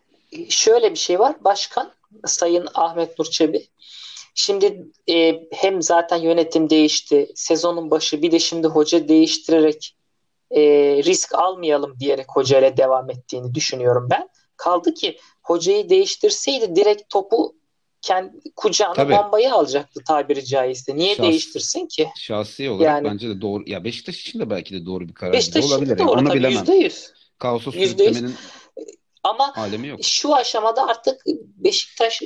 şöyle bir şey var. Başkan Sayın Ahmet Nur Çebi. Şimdi e, hem zaten yönetim değişti. Sezonun başı bir de şimdi hoca değiştirerek e, risk almayalım diyerek hocayla devam ettiğini düşünüyorum ben. Kaldı ki hocayı değiştirseydi direkt topu kendi kucağına Tabii. bombayı alacaktı tabiri caizse. Niye Şahs- değiştirsin ki? Şahsi olarak Yani- bence de doğru. Ya Beşiktaş için de belki de doğru bir karar Beşiktaş olabilir. şimdi Yani doğru onu tabii bilemem. yüzde yüz. Kaosa Yüzde yüz. sürüklemenin Ama alemi yok. şu aşamada artık Beşiktaş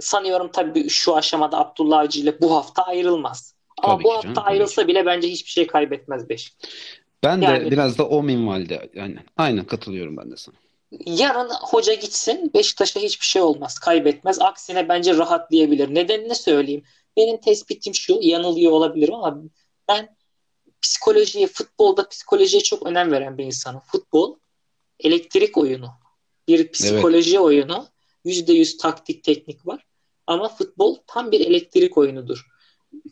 sanıyorum tabii şu aşamada Abdullah Avcı ile bu hafta ayrılmaz. Ama Tabii bu hafta canım, ayrılsa bile bence hiçbir şey kaybetmez Beşiktaş. Ben de Yani- biraz da o minvalde yani aynen katılıyorum ben de sana. Yarın hoca gitsin Beşiktaş'a hiçbir şey olmaz. Kaybetmez. Aksine bence rahatlayabilir. Nedenini söyleyeyim. Benim tespitim şu. Yanılıyor olabilirim ama ben psikolojiye, futbolda psikolojiye çok önem veren bir insanım. Futbol elektrik oyunu. Bir psikoloji oyunu. Yüzde yüz taktik teknik var. Ama futbol tam bir elektrik oyunudur.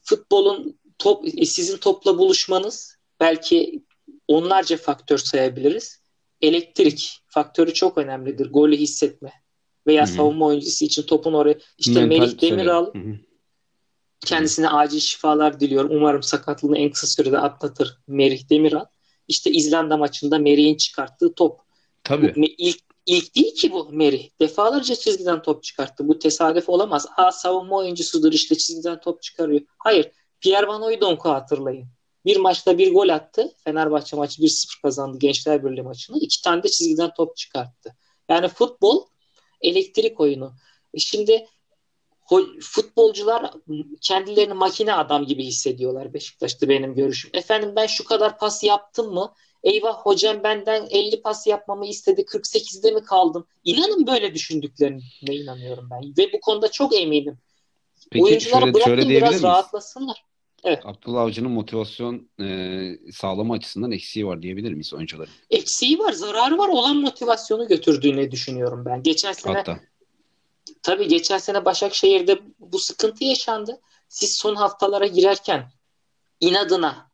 Futbolun top, sizin topla buluşmanız belki onlarca faktör sayabiliriz. Elektrik faktörü çok önemlidir. Golü hissetme veya Hı hı. savunma oyuncusu için topun oraya işte Mental Melih Demiral seviye. Hı hı. kendisine acil şifalar diliyorum. Umarım sakatlığını en kısa sürede atlatır Merih Demiral. İşte İzlanda maçında Merih'in çıkarttığı top. Tabii. Me- ilk ilk değil ki bu Merih. Defalarca çizgiden top çıkarttı. Bu tesadüf olamaz. Aa savunma oyuncusudur işte çizgiden top çıkarıyor. Hayır. Pierre Van Hooydonk'u hatırlayın. Bir maçta bir gol attı. Fenerbahçe maçı 1-0 kazandı Gençler Birliği maçını. İki tane de çizgiden top çıkarttı. Yani futbol elektrik oyunu. E şimdi futbolcular kendilerini makine adam gibi hissediyorlar Beşiktaş'ta benim görüşüm. Efendim ben şu kadar pas yaptım mı? Eyvah hocam benden 50 pas yapmamı istedi. 48'de mi kaldım? İnanın böyle düşündüklerine inanıyorum ben. Ve bu konuda çok eminim. Peki Oyunculara şöyle, bırakın şöyle biraz miyiz? rahatlasınlar. Abdullah Avcı'nın motivasyon e, sağlama açısından eksiği var diyebilir miyiz oyuncuların? Eksiği var, zararı var. Olan motivasyonu götürdüğünü düşünüyorum ben. Geçen sene Hatta. Tabii geçen sene Başakşehir'de bu sıkıntı yaşandı. Siz son haftalara girerken inadına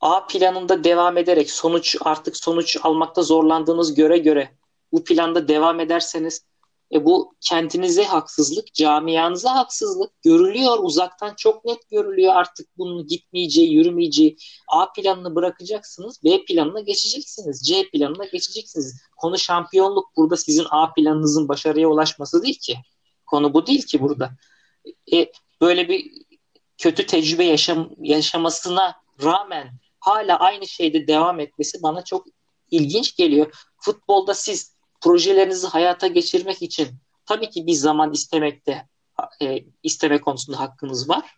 A planında devam ederek sonuç artık sonuç almakta zorlandığınız göre göre bu planda devam ederseniz e bu kendinize haksızlık, camianıza haksızlık görülüyor. Uzaktan çok net görülüyor artık bunun gitmeyeceği, yürümeyeceği. A planını bırakacaksınız, B planına geçeceksiniz, C planına geçeceksiniz. Konu şampiyonluk burada sizin A planınızın başarıya ulaşması değil ki. Konu bu değil ki burada. E, böyle bir kötü tecrübe yaşam, yaşamasına rağmen hala aynı şeyde devam etmesi bana çok ilginç geliyor. Futbolda siz projelerinizi hayata geçirmek için tabii ki bir zaman istemekte e, isteme konusunda hakkınız var.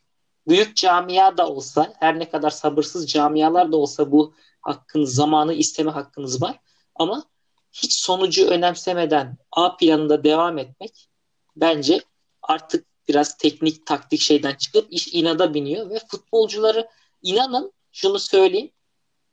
Büyük camia da olsa, her ne kadar sabırsız camialar da olsa bu hakkınız, zamanı isteme hakkınız var. Ama hiç sonucu önemsemeden A planında devam etmek bence artık biraz teknik taktik şeyden çıkıp iş inada biniyor ve futbolcuları inanın şunu söyleyeyim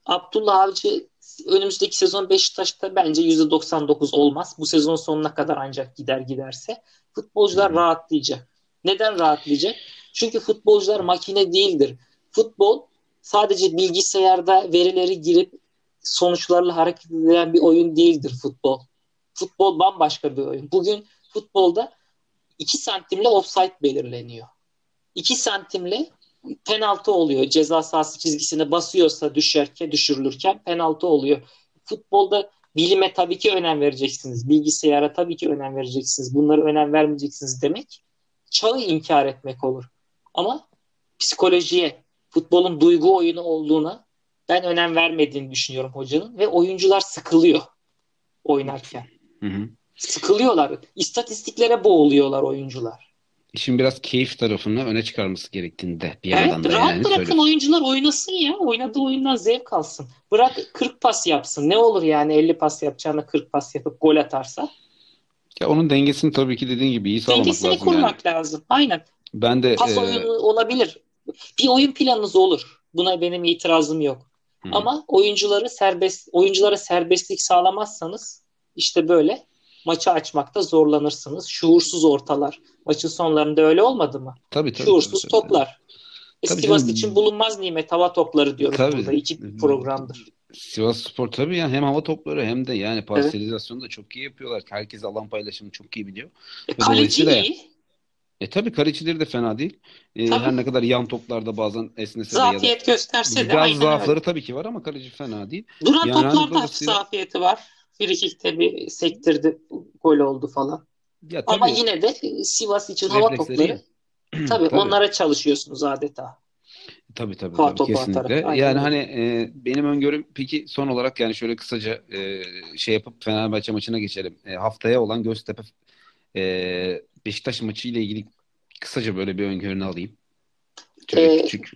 Abdullah Avcı önümüzdeki sezon Beşiktaş'ta bence %99 olmaz. Bu sezon sonuna kadar ancak gider giderse. Futbolcular rahatlayacak. Neden rahatlayacak? Çünkü futbolcular makine değildir. Futbol sadece bilgisayarda verileri girip sonuçlarla hareket edilen bir oyun değildir futbol. Futbol bambaşka bir oyun. Bugün futbolda 2 santimle offside belirleniyor. 2 santimle penaltı oluyor. Ceza sahası çizgisine basıyorsa düşerken, düşürülürken penaltı oluyor. Futbolda bilime tabii ki önem vereceksiniz. Bilgisayara tabii ki önem vereceksiniz. Bunları önem vermeyeceksiniz demek çağı inkar etmek olur. Ama psikolojiye, futbolun duygu oyunu olduğuna ben önem vermediğini düşünüyorum hocanın ve oyuncular sıkılıyor oynarken. Hı hı. Sıkılıyorlar. İstatistiklere boğuluyorlar oyuncular. İşin biraz keyif tarafını öne çıkarması gerektiğinde bir evet, yandan da rahat yani bırakın söylüyorsun. oyuncular oynasın ya. Oynadığı oyundan zevk alsın. Bırak 40 pas yapsın. Ne olur yani 50 pas yapacağına 40 pas yapıp gol atarsa. Ya onun dengesini tabii ki dediğin gibi iyi sağlamak Dengesini lazım kurmak yani. lazım. Aynen. Ben de Pas e, oyunu olabilir. Bir oyun planınız olur. Buna benim itirazım yok. Hı. Ama oyuncuları serbest oyunculara serbestlik sağlamazsanız işte böyle maçı açmakta zorlanırsınız. Şuursuz ortalar. Maçın sonlarında öyle olmadı mı? tabii tabii. Şuursuz tabii, tabii. toplar. Tabii Sivas canım. için bulunmaz nimet hava topları diyoruz Tabii. burada. İki programdır. Sivas Spor tabii yani hem hava topları hem de yani parselizasyonu da çok iyi yapıyorlar. Herkes alan paylaşımını çok iyi biliyor. E, kaleci iyi. E tabii kalecileri de fena değil. E, Tabii. her ne kadar yan toplarda bazen esnese de ya da gösterse de biraz zaafları öyle. tabii ki var ama kaleci fena değil. Duran Yani toplarda hani hafif dolayısıyla- zafiyeti var. Frikik'te bir sektirdi. Gol oldu falan. Ya Ama tabii yine de e, Sivas için hava topları tabii, Tabii. onlara çalışıyorsunuz adeta. Tabii tabii, tabii topu kesinlikle. atarak, aynen Yani hani e, benim öngörüm peki son olarak yani şöyle kısaca e, şey yapıp Fenerbahçe maçına geçelim. E, haftaya olan Göztepe e, Beşiktaş maçı ile ilgili kısaca böyle bir öngörünü alayım. Şöyle Ee, küçük.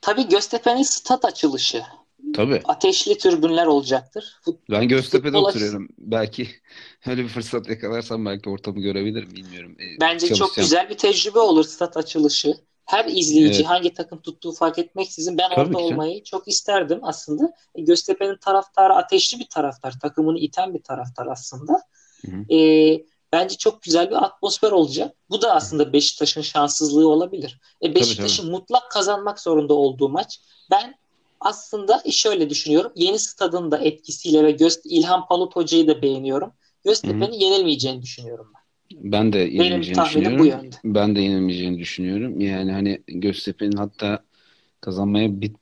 Tabii Göztepe'nin stat açılışı. Tabii. Ateşli türbünler olacaktır. Fut- Ben Göztepe'de futbola- oturuyorum. Belki öyle bir fırsat yakalarsam belki ortamı görebilirim bilmiyorum. E, Bence çok güzel bir tecrübe olur stat açılışı. Her izleyici Evet. hangi takım tuttuğu fark etmeksizin ben Tabii orada ki. olmayı çok isterdim aslında. E, Göztepe'nin taraftarı ateşli bir taraftar. Takımını iten bir taraftar aslında. Hı hı. E, bence çok güzel bir atmosfer olacak. Bu da aslında Beşiktaş'ın şanssızlığı olabilir. E, Beşiktaş'ın mutlak kazanmak zorunda olduğu maç. Ben aslında şöyle düşünüyorum. Yeni stadın da etkisiyle ve Göz İlhan Palut Hoca'yı da beğeniyorum. Göztepe'nin yenilmeyeceğini düşünüyorum ben. Ben de yenilmeyeceğini tahminim bu düşünüyorum. yönde. Ben de yenilmeyeceğini düşünüyorum. Yani hani Göztepe'nin hatta kazanmaya bir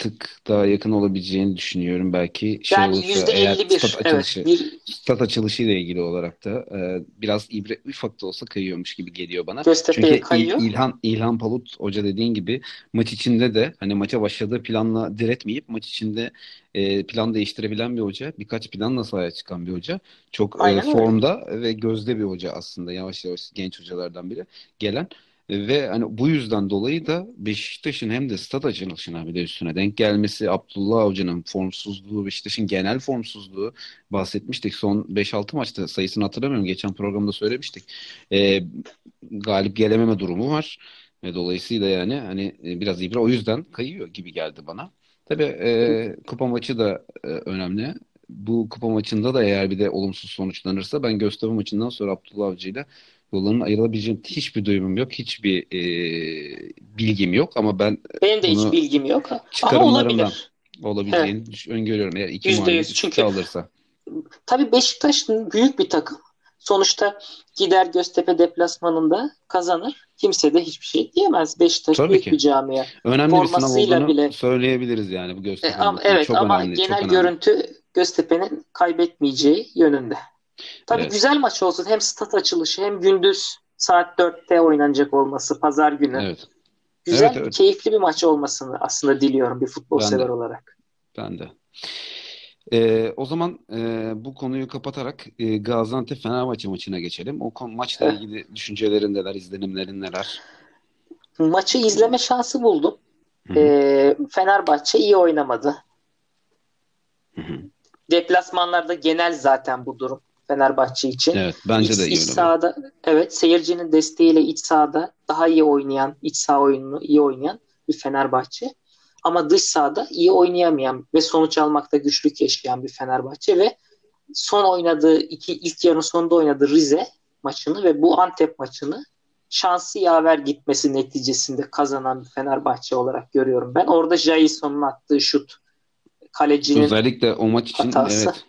tık daha yakın olabileceğini düşünüyorum. Belki şey Yani olursa eğer 51 stat evet açılışı, bir stat açılışı ile ilgili olarak da e, biraz ibre ufak da olsa kayıyormuş gibi geliyor bana. Göztepe'ye Çünkü kayıyor. İlhan İlhan Palut Hoca dediğin gibi maç içinde de hani maça başladığı planla diretmeyip maç içinde e, plan değiştirebilen bir hoca. Birkaç planla sahaya çıkan bir hoca. Çok e, öyle. formda ve gözde bir hoca aslında. Yavaş yavaş genç hocalardan biri gelen. Ve hani bu yüzden dolayı da Beşiktaş'ın hem de stat açılışına bir de üstüne denk gelmesi, Abdullah Avcı'nın formsuzluğu, Beşiktaş'ın genel formsuzluğu bahsetmiştik. Son 5-6 maçta sayısını hatırlamıyorum. Geçen programda söylemiştik. E, galip gelememe durumu var. Ve dolayısıyla yani hani e, biraz ibre o yüzden kayıyor gibi geldi bana. Tabii e, kupa maçı da e, önemli. Bu kupa maçında da eğer bir de olumsuz sonuçlanırsa ben Göztepe maçından sonra Abdullah Avcı ile yollarının ayrılabileceğim hiçbir duyumum yok. Hiçbir e, bilgim yok ama ben Benim de hiç bilgim yok ama çıkarımlarımdan olabilir. olabileceğini düş- öngörüyorum. Eğer iki Yüzde mağlup yüz. Çünkü alırsa. tabii Beşiktaş büyük bir takım. Sonuçta gider Göztepe deplasmanında kazanır. Kimse de hiçbir şey diyemez. Beşiktaş Tabii büyük ki. bir camia. Önemli bir sınav Formasıyla olduğunu bile söyleyebiliriz yani bu E, Göztepe ama, evet Çok ama önemli, çok genel önemli. görüntü Göztepe'nin kaybetmeyeceği yönünde. Tabii Evet. güzel maç olsun. Hem stat açılışı hem gündüz saat 4'te oynanacak olması pazar günü. Evet. Güzel, Evet, evet. keyifli bir maç olmasını aslında diliyorum bir futbol Ben sever de. olarak. Ben de. Ee, o zaman e, bu konuyu kapatarak e, Gaziantep-Fenerbahçe maçına geçelim. O kon- maçla Eh, ilgili düşüncelerin neler, izlenimlerin neler? maçı izleme şansı buldum. Ee, Fenerbahçe iyi oynamadı. hı hı. Deplasmanlarda genel zaten bu durum Fenerbahçe için. Evet, bence İç, de iç iyi oynadı. sahada evet seyircinin desteğiyle iç sahada daha iyi oynayan, iç saha oyununu iyi oynayan bir Fenerbahçe. Ama dış sahada iyi oynayamayan ve sonuç almakta güçlük yaşayan bir Fenerbahçe ve son oynadığı iki ilk yarının sonunda oynadığı Rize maçını ve bu Antep maçını şansı yaver gitmesi neticesinde kazanan bir Fenerbahçe olarak görüyorum ben. Orada Jason'un attığı şut kalecinin Özellikle o maç için hatası. evet.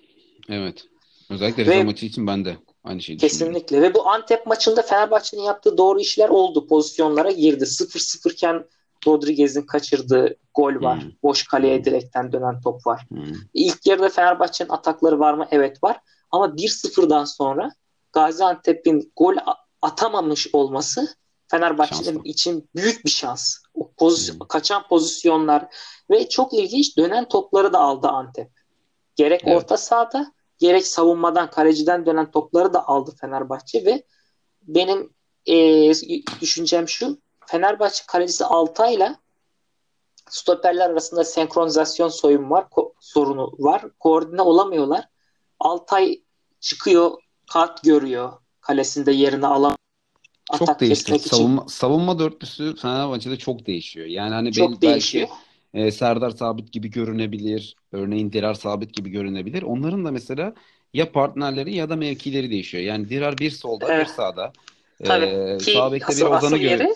Evet. Özellikle Ve maçı için ben de aynı şeyi. Kesinlikle ve bu Antep maçında Fenerbahçe'nin yaptığı doğru işler oldu. Pozisyonlara girdi. 0-0 iken Rodriguez'in kaçırdığı gol var. Hı Boş kaleye hı, direkten dönen top var. hı. İlk yarıda Fenerbahçe'nin atakları var mı? Evet var. Ama 1-0'dan sonra Gaziantep'in gol atamamış olması Fenerbahçe'nin için büyük bir şans. O pozisyon, kaçan pozisyonlar ve çok ilginç dönen topları da aldı Antep. Gerek Evet. orta sahada gerek savunmadan kaleciden dönen topları da aldı Fenerbahçe ve benim eee, düşüncem şu Fenerbahçe kalecisi Altay'la stoperler arasında senkronizasyon soyun var, sorunu var. Koordine olamıyorlar. Altay çıkıyor, kart görüyor. Kalesinde yerini alan Çok değişti. için Savunma, savunma dörtlüsü Fenerbahçe'de çok değişiyor. Yani hani bel- çok belki değişiyor. E, Serdar Sabit gibi görünebilir. Örneğin Dirar Sabit gibi görünebilir. Onların da mesela ya partnerleri ya da mevkileri değişiyor. Yani Dirar bir solda bir Evet, sağda. tabii E, ki sağ bekte bir Ozan'ı görüyor.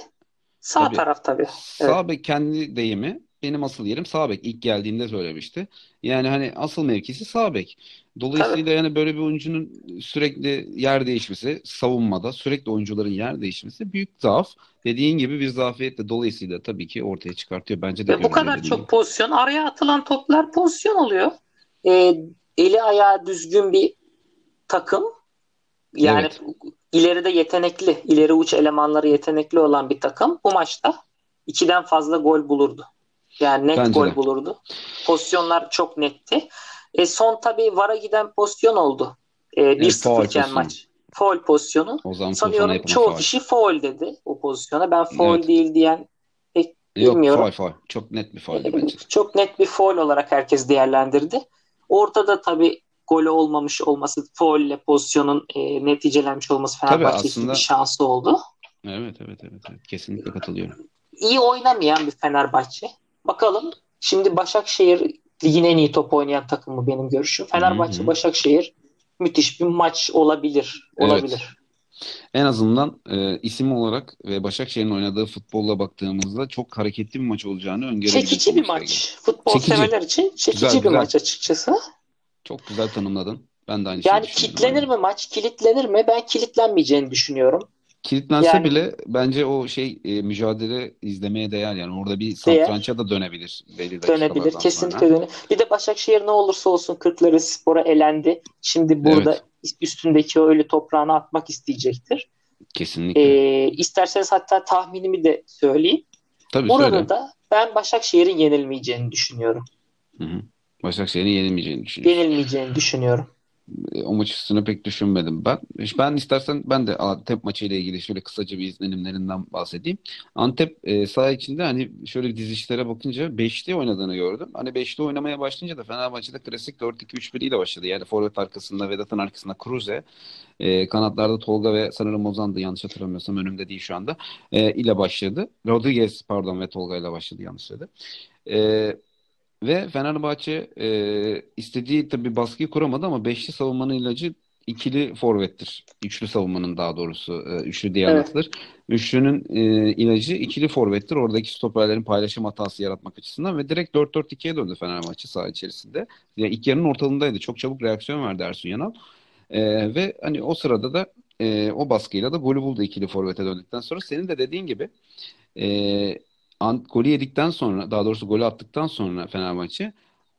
sağ Tabii. taraf tabii. Evet. Sağ bek kendi deyimi benim asıl yerim sağ bek. İlk geldiğinde söylemişti. Yani hani asıl mevkisi sağ bek. Dolayısıyla yani böyle bir oyuncunun sürekli yer değişmesi, savunmada sürekli oyuncuların yer değişmesi büyük zaaf. Dediğin gibi bir zafiyet de dolayısıyla tabii ki ortaya çıkartıyor. Bence de bu kadar dediğin gibi. çok pozisyon, araya atılan toplar pozisyon oluyor. Ee, eli ayağı düzgün bir takım. Yani Evet. ileride yetenekli, ileri uç elemanları yetenekli olan bir takım bu maçta ikiden fazla gol bulurdu. Yani net Bence gol de. bulurdu. Pozisyonlar çok netti. E, son tabii VAR'a giden pozisyon oldu. E, Evet, 1-0 faul iken maç. Faul pozisyonu. Sanıyorum çoğu faul. kişi faul dedi o pozisyona. Ben faul Evet. değil diyen pek Yok bilmiyorum. faul faul. Çok net bir fauldü bence. Çok net bir foul olarak herkes değerlendirdi. Ortada tabii golü olmamış olması, foul ile pozisyonun e, neticelenmiş olması Fenerbahçe için aslında bir şansı oldu. evet evet evet evet. Kesinlikle katılıyorum. İyi oynamayan bir Fenerbahçe. Bakalım şimdi Başakşehir ligin en iyi top oynayan takımı benim görüşüm. Fenerbahçe hı. Başakşehir müthiş bir maç olabilir. Evet. Olabilir. En azından e, isim olarak ve Başakşehir'in oynadığı futbolla baktığımızda çok hareketli bir maç olacağını öngörebiliriz Çekici bir maç. Futbol Çekici. severler için çekici Güzel bir güzel. maç açıkçası. Çok güzel tanımladın. Ben de aynı Yani Aynen. mi maç? Kilitlenir mi? Ben kilitlenmeyeceğini düşünüyorum. Kilitlense Yani bile bence o şey e, mücadele izlemeye değer yani orada bir değer satrança da dönebilir belli dönebilir. dakikalardan Kesinlikle sonra. dönebilir. Bir de Başakşehir ne olursa olsun Kırklareli Spor'a elendi. Şimdi burada Evet, üstündeki o ölü toprağını atmak isteyecektir. kesinlikle. Ee, isterseniz hatta tahminimi de söyleyeyim. Tabii Orada söyle. da ben Başakşehir'in yenilmeyeceğini düşünüyorum. Hı hı. Başakşehir'in yenilmeyeceğini düşünüyorsun. Yenilmeyeceğini düşünüyorum. E, O maç üstüne pek düşünmedim ben. Ben istersen ben de Antep maçı ile ilgili şöyle kısaca bir izlenimlerinden bahsedeyim. Antep e, saha içinde hani şöyle bir dizişlere bakınca beşli oynadığını gördüm. Hani beşli oynamaya başlayınca da Fenerbahçe'de klasik 4-2-3-1 ile başladı. Yani forvet arkasında Vedat'ın arkasında Kruse, e, kanatlarda Tolga ve sanırım Ozan'dı yanlış hatırlamıyorsam önümde değil şu anda. E, ile başladı. Rodriguez pardon ve Tolga ile başladı yanlış söyledim. E, ve Fenerbahçe e, istediği tabii baskıyı kuramadı ama beşli savunmanın ilacı ikili forvettir. Üçlü savunmanın daha doğrusu. E, üçlü diye Evet. anlatılır. Üçlünün e, ilacı ikili forvettir. Oradaki stoperlerin paylaşım hatası yaratmak açısından ve direkt 4-4-2'ye döndü Fenerbahçe saha içerisinde. Yani ilk yarının ortalığındaydı. Çok çabuk reaksiyon verdi Ersun Yanal. E, ve hani o sırada da e, o baskıyla da golü buldu ikili forvete döndükten sonra. Senin de dediğin gibi e, Ant, golü yedikten sonra daha doğrusu golü attıktan sonra Fenerbahçe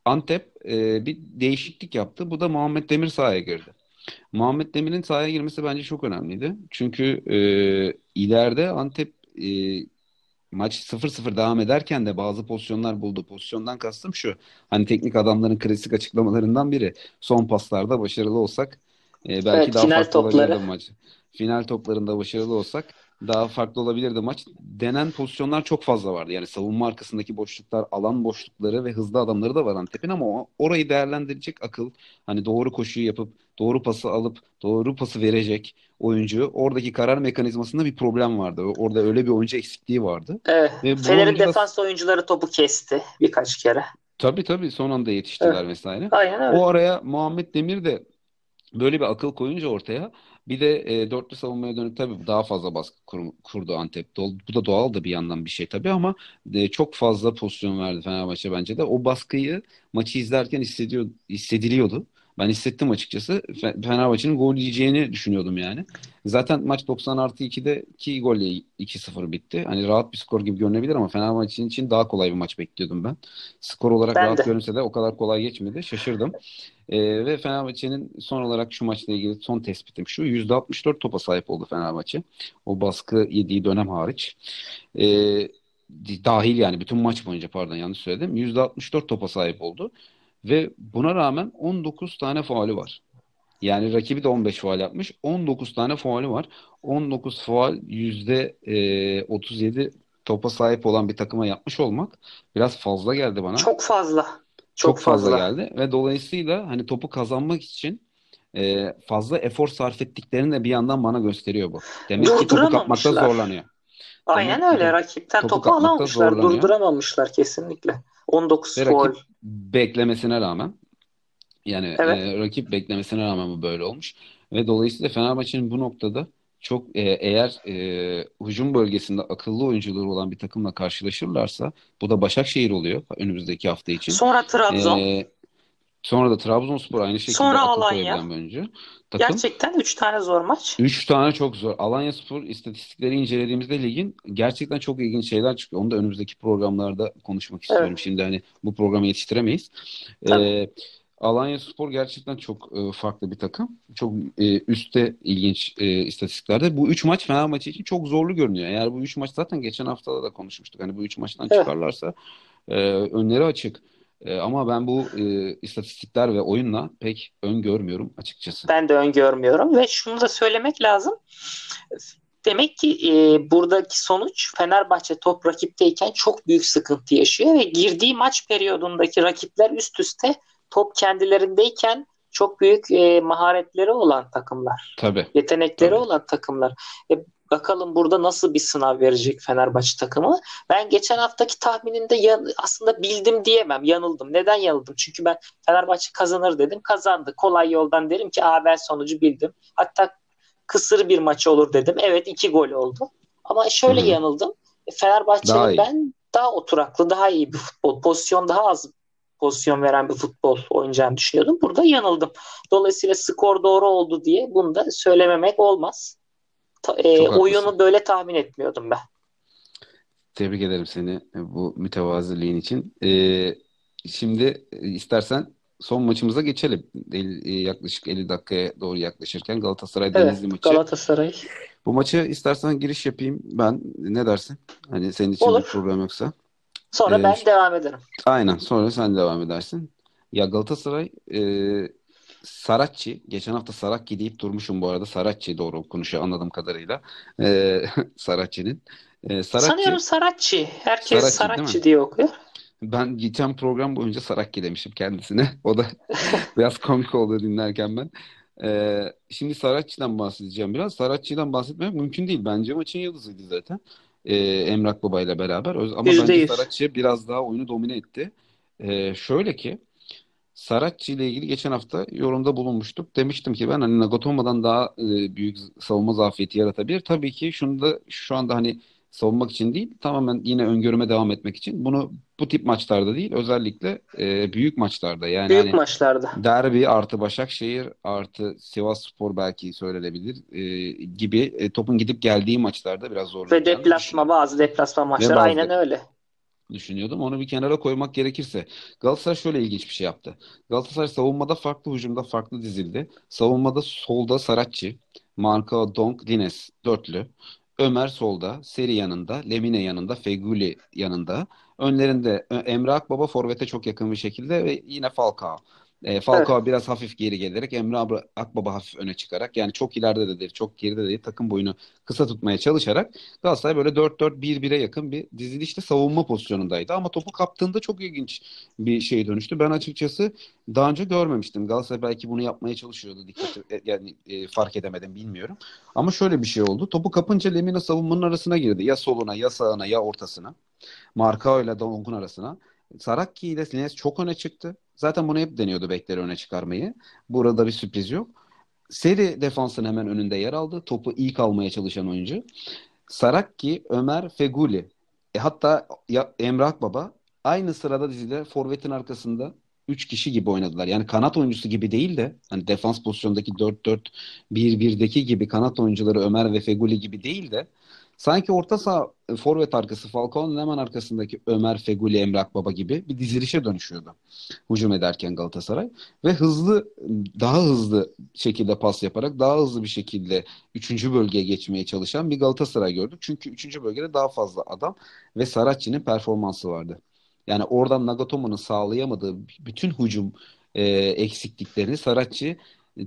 Antep e, bir değişiklik yaptı. Bu da Muhammed Demir sahaya girdi. Muhammed Demir'in sahaya girmesi bence çok önemliydi. Çünkü e, ileride Antep e, maç 0-0 devam ederken de bazı pozisyonlar buldu. Pozisyondan kastım şu. Hani teknik adamların klasik açıklamalarından biri. Son paslarda başarılı olsak e, belki Evet, daha farklı topları. olabilirdi maç. Final toplarında başarılı olsak daha farklı olabilirdi maç. Denen pozisyonlar çok fazla vardı. Yani savunma arkasındaki boşluklar, alan boşlukları ve hızlı adamları da var Antep'in ama o- orayı değerlendirecek akıl, hani doğru koşuyu yapıp doğru pası alıp doğru pası verecek oyuncu oradaki karar mekanizmasında bir problem vardı. Orada öyle bir oyuncu eksikliği vardı. Evet. Ve Fener'in oyuncu da defans oyuncuları topu kesti birkaç kere. tabii tabii son anda yetiştiler Evet. vesaire. Aynen öyle. O araya Muhammed Demir de böyle bir akıl koyunca ortaya bir de e, dörtlü savunmaya dönüp tabii daha fazla baskı kur- kurdu Antep. Bu da doğal da bir yandan bir şey tabii ama e, çok fazla pozisyon verdi Fenerbahçe bence de. O baskıyı maçı izlerken hissediyor, hissediliyordu. Ben hissettim açıkçası. Fe- Fenerbahçe'nin gol yiyeceğini düşünüyordum yani. Zaten maç 90 artı 2'de 2 golle 2-0 bitti. Hani rahat bir skor gibi görünebilir ama Fenerbahçe için daha kolay bir maç bekliyordum ben. Skor olarak Ben rahat de. görünse de o kadar kolay geçmedi. Şaşırdım. Ee, ve Fenerbahçe'nin son olarak şu maçla ilgili son tespitim şu. %64 topa sahip oldu Fenerbahçe. O baskı yediği dönem hariç. Ee, dahil yani bütün maç boyunca pardon yanlış söyledim. %64 topa sahip oldu. Ve buna rağmen 19 tane faulü var. Yani rakibi de 15 faul yapmış. 19 tane faulü var. 19 faul %37 topa sahip olan bir takıma yapmış olmak biraz fazla geldi bana. Çok fazla. Çok fazla fazla. geldi ve dolayısıyla hani topu kazanmak için e, fazla efor sarf ettiklerini de bir yandan bana gösteriyor bu. Demek ki topu kapmakta zorlanıyor. Aynen Demek öyle. Rakipten topu topu alamamışlar. zorlanıyor. Durduramamışlar kesinlikle. 19 Ve gol. rakip beklemesine rağmen yani Evet. e, rakip beklemesine rağmen bu böyle olmuş. Ve dolayısıyla Fenerbahçe'nin bu noktada çok e, eğer e, hücum bölgesinde akıllı oyuncuları olan bir takımla karşılaşırlarsa bu da Başakşehir oluyor önümüzdeki hafta için. Sonra Trabzon. E, sonra da Trabzonspor aynı şekilde Sonra akıl Alanya. oyuncu. Takım. Gerçekten 3 tane zor maç. Üç tane çok zor. Alanyaspor istatistikleri incelediğimizde ligin gerçekten çok ilginç şeyler çıkıyor. Onu da önümüzdeki programlarda konuşmak istiyorum. Evet. Şimdi hani bu programı yetiştiremeyiz. Tabii. Ee, Alanyaspor gerçekten çok e, farklı bir takım. Çok e, üstte ilginç e, istatistiklerde. Bu üç maç Fenerbahçe için çok zorlu görünüyor. Eğer bu üç maç zaten geçen haftada da konuşmuştuk. Hani bu üç maçtan Evet. çıkarlarsa e, önleri açık. E, ama ben bu e, istatistikler ve oyunla pek öngörmüyorum açıkçası. Ben de öngörmüyorum ve şunu da söylemek lazım. Demek ki e, buradaki sonuç Fenerbahçe top rakipteyken çok büyük sıkıntı yaşıyor ve girdiği maç periyodundaki rakipler üst üste top kendilerindeyken çok büyük e, maharetleri olan takımlar, Tabii. yetenekleri Tabii. olan takımlar. E, bakalım burada nasıl bir sınav verecek Fenerbahçe takımı. Ben geçen haftaki tahminimde yan- aslında bildim diyemem, yanıldım. Neden yanıldım? Çünkü ben Fenerbahçe kazanır dedim, kazandı. Kolay yoldan derim ki Aa, ben sonucu bildim. Hatta kısır bir maç olur dedim. Evet iki gol oldu. Ama şöyle Hı hı. yanıldım. Fenerbahçe'nin Daha iyi. ben daha oturaklı, daha iyi bir futbol, pozisyon daha az pozisyon veren bir futbol oynayacağını düşünüyordum. Burada yanıldım. Dolayısıyla skor doğru oldu diye bunu da söylememek olmaz. Ta- e, oyunu böyle tahmin etmiyordum ben. Tebrik ederim seni bu mütevaziliğin için. Ee, şimdi e, istersen son maçımıza geçelim. El- e, yaklaşık 50 dakikaya doğru yaklaşırken Galatasaray Evet, Denizli maçı. Galatasaray. Bu maça istersen giriş yapayım ben. Ne dersin? Hani senin için Olur. bir problem yoksa. Sonra Ee, ben devam ederim. Aynen. Sonra sen devam edersin. Ya Galatasaray e, Saratçı. Geçen hafta Sarakki deyip durmuşum bu arada. Saratçı doğru okunuşu anladığım kadarıyla. E, Saratçı'nın. E, Saratçı. Sanıyorum Saratçı. Herkes Saratçı? Saratçı diye okuyor. Ben geçen program boyunca Sarakki demişim kendisine. O da biraz komik oldu dinlerken ben. Ee, şimdi Saratçı'dan bahsedeceğim biraz. Saratçı'dan bahsetmek mümkün değil. Bence maçın yıldızıydı zaten. Ee, Emrak Baba ile beraber. Ama Yüzde bence yüz. Saratçı biraz daha oyunu domine etti. Ee, şöyle ki Saratçı ile ilgili geçen hafta yorumda bulunmuştuk. Demiştim ki ben hani Nagatomo'dan daha e, büyük savunma zafiyeti yaratabilir. Tabii ki şunu da şu anda hani savunmak için değil, tamamen yine öngörüme devam etmek için. Bunu bu tip maçlarda değil, özellikle e, büyük maçlarda. Yani Büyük hani maçlarda. derbi artı Başakşehir artı Sivasspor belki söylenebilir e, gibi e, topun gidip geldiği maçlarda biraz Ve zorlanacağını deplasma bazı deplasma maçları bazı aynen öyle. düşünüyordum. Onu bir kenara koymak gerekirse Galatasaray şöyle ilginç bir şey yaptı. Galatasaray savunmada farklı, hücumda farklı dizildi. Savunmada solda Saratçı, Marka, Donk, Lines dörtlü. Ömer solda, Seri yanında, Lemine yanında, Feguli yanında. Önlerinde Emre Akbaba forvete çok yakın bir şekilde ve yine Falcao. E, Falcao evet. biraz hafif geri gelerek Emre Akbaba hafif öne çıkarak yani çok ileride de değil çok geride de değil takım boyunu kısa tutmaya çalışarak Galatasaray böyle 4-4-1-1'e yakın bir dizilişte savunma pozisyonundaydı. Ama topu kaptığında çok ilginç bir şey dönüştü. Ben açıkçası daha önce görmemiştim. Galatasaray belki bunu yapmaya çalışıyordu. Dikkat e, yani e, fark edemedim bilmiyorum. Ama şöyle bir şey oldu. Topu kapınca Lemina savunmanın arasına girdi. Ya soluna ya sağına ya ortasına. Marka ile Donk'un arasına. Sarakki ile Lines çok öne çıktı. Zaten bunu hep deniyordu bekleri öne çıkarmayı. Burada bir sürpriz yok. Seri defansın hemen önünde yer aldı. Topu ilk almaya çalışan oyuncu. Sarakki, Ömer, Feguli. E, hatta ya, Emrah Baba aynı sırada dizide forvetin arkasında 3 kişi gibi oynadılar. Yani kanat oyuncusu gibi değil de hani defans pozisyondaki 4-4-1-1'deki gibi kanat oyuncuları Ömer ve Feguli gibi değil de Sanki orta saha e, forvet arkası Falcao'nun hemen arkasındaki Ömer, Feguli, Emre Akbaba gibi bir dizilişe dönüşüyordu. Hücum ederken Galatasaray. Ve hızlı, daha hızlı şekilde pas yaparak daha hızlı bir şekilde 3. bölgeye geçmeye çalışan bir Galatasaray gördük. Çünkü 3. bölgede daha fazla adam ve Saracchi'nin performansı vardı. Yani oradan Nagatomo'nun sağlayamadığı bütün hücum e, eksikliklerini Saracchi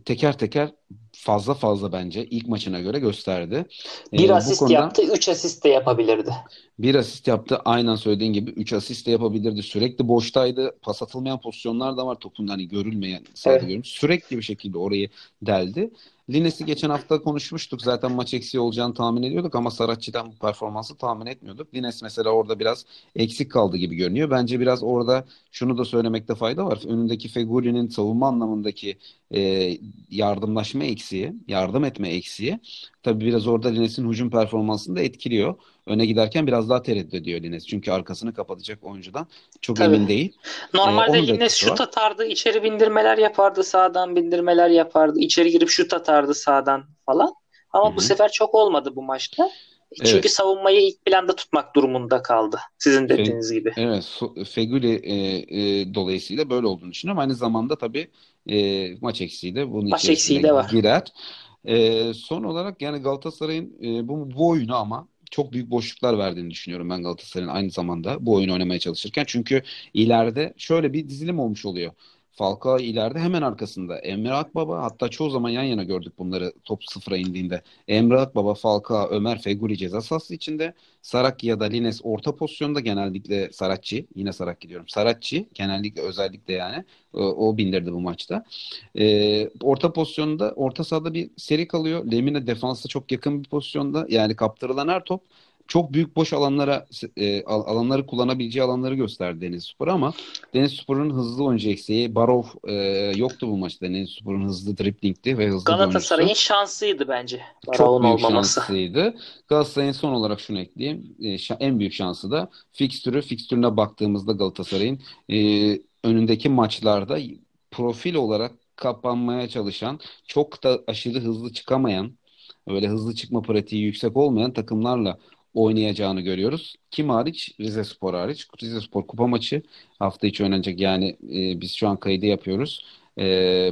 teker teker fazla fazla bence ilk maçına göre gösterdi. Bir ee, asist konuda, yaptı, üç asist de yapabilirdi. Bir asist yaptı, aynen söylediğin gibi üç asist de yapabilirdi. Sürekli boştaydı, pas atılmayan pozisyonlar da var topun hani görülmeyen sadece evet. Sürekli bir şekilde orayı deldi. Lines'i geçen hafta konuşmuştuk. Zaten maç eksiği olacağını tahmin ediyorduk ama Saratçı'dan bu performansı tahmin etmiyorduk. Lines mesela orada biraz eksik kaldı gibi görünüyor. Bence biraz orada şunu da söylemekte fayda var. Önündeki Feguri'nin savunma anlamındaki e, yardımlaşma eksiği, yardım etme eksiği tabii biraz orada Lines'in hücum performansını da etkiliyor öne giderken biraz daha tereddüt ediyor Lines. Çünkü arkasını kapatacak oyuncudan çok Tabii. emin değil. Normalde ee, Lines şut atardı, içeri bindirmeler yapardı, sağdan bindirmeler yapardı, içeri girip şut atardı sağdan falan. Ama Hı-hı. bu sefer çok olmadı bu maçta. Çünkü evet. savunmayı ilk planda tutmak durumunda kaldı. Sizin dediğiniz Fe, gibi. Evet. Feguli e, e, dolayısıyla böyle olduğunu düşünüyorum. Aynı zamanda tabii e, maç eksiği de bunun maç eksiği de var. girer. E, son olarak yani Galatasaray'ın e, bu, bu oyunu ama çok büyük boşluklar verdiğini düşünüyorum ben Galatasaray'ın aynı zamanda bu oyunu oynamaya çalışırken. Çünkü ileride şöyle bir dizilim olmuş oluyor. Falcao ileride hemen arkasında. Emre Akbaba hatta çoğu zaman yan yana gördük bunları top sıfıra indiğinde. Emre Akbaba, Falcao, Ömer Feguli ceza sahası içinde. Sarakki ya da Lines orta pozisyonda genellikle Saratçı. Yine Sarakki diyorum. Saratçı genellikle özellikle yani o, o bindirdi bu maçta. Ee, orta pozisyonda orta sahada bir seri kalıyor. Lemine defansa çok yakın bir pozisyonda. Yani kaptırılan her top çok büyük boş alanlara e, alanları kullanabileceği alanları gösterdi Deniz Spor ama Deniz Spor'un hızlı oyuncu eksiği Barov e, yoktu bu maçta. Deniz Spor'un hızlı driplingti ve hızlı Galatasaray'ın şansıydı bence. Barov'un çok büyük olmaması. şanslıydı. Galatasaray'ın son olarak şunu ekleyeyim. E, en büyük şansı da fikstürü. Fikstürüne baktığımızda Galatasaray'ın e, önündeki maçlarda profil olarak kapanmaya çalışan, çok da aşırı hızlı çıkamayan, öyle hızlı çıkma pratiği yüksek olmayan takımlarla oynayacağını görüyoruz. Kim hariç? Rize Spor hariç. Rize Spor kupa maçı hafta içi oynanacak. Yani e, biz şu an kaydı yapıyoruz. E,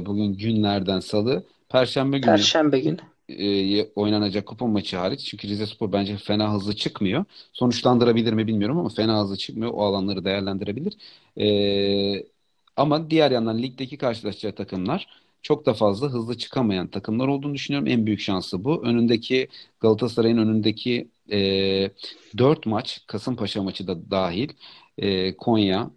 bugün günlerden salı. Perşembe günü Perşembe günü e, oynanacak kupa maçı hariç. Çünkü Rize Spor bence fena hızlı çıkmıyor. Sonuçlandırabilir mi bilmiyorum ama fena hızlı çıkmıyor. O alanları değerlendirebilir. E, ama diğer yandan ligdeki karşılaşacağı takımlar çok da fazla hızlı çıkamayan takımlar olduğunu düşünüyorum. En büyük şansı bu. Önündeki Galatasaray'ın önündeki e, 4 maç Kasımpaşa maçı da dahil e, Konya,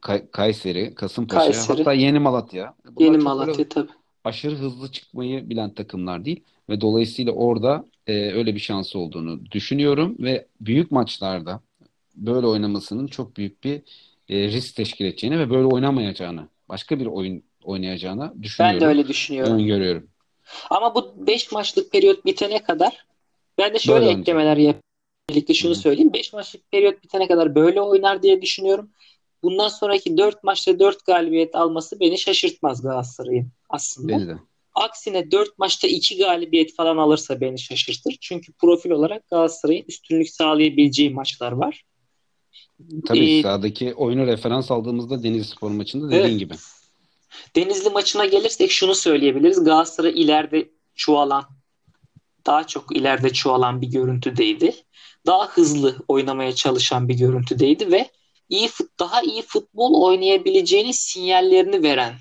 Kay- Kayseri, Kasımpaşa Kayseri. hatta Yeni Malatya. Bunlar Yeni Malatya tabii. Aşırı hızlı çıkmayı bilen takımlar değil ve dolayısıyla orada e, öyle bir şansı olduğunu düşünüyorum ve büyük maçlarda böyle oynamasının çok büyük bir e, risk teşkil edeceğini ve böyle oynamayacağını, başka bir oyun oynayacağını düşünüyorum. Ben de öyle düşünüyorum. Öngörüyorum. Ama bu 5 maçlık periyot bitene kadar ben de şöyle böyle eklemeler yapayım. Birlikte şunu Hı-hı. söyleyeyim. 5 maçlık periyot bitene kadar böyle oynar diye düşünüyorum. Bundan sonraki 4 maçta 4 galibiyet alması beni şaşırtmaz Galatasaray'ın aslında. Beni de. Aksine 4 maçta 2 galibiyet falan alırsa beni şaşırtır. Çünkü profil olarak Galatasaray'ın üstünlük sağlayabileceği maçlar var. Tabii ee, sahadaki oyunu referans aldığımızda Denizli Spor maçında dediğin evet. gibi. Denizli maçına gelirsek şunu söyleyebiliriz. Galatasaray ileride çuvalan daha çok ileride çoğalan bir görüntüdeydi. Daha hızlı oynamaya çalışan bir görüntüdeydi ve iyi daha iyi futbol oynayabileceğini sinyallerini veren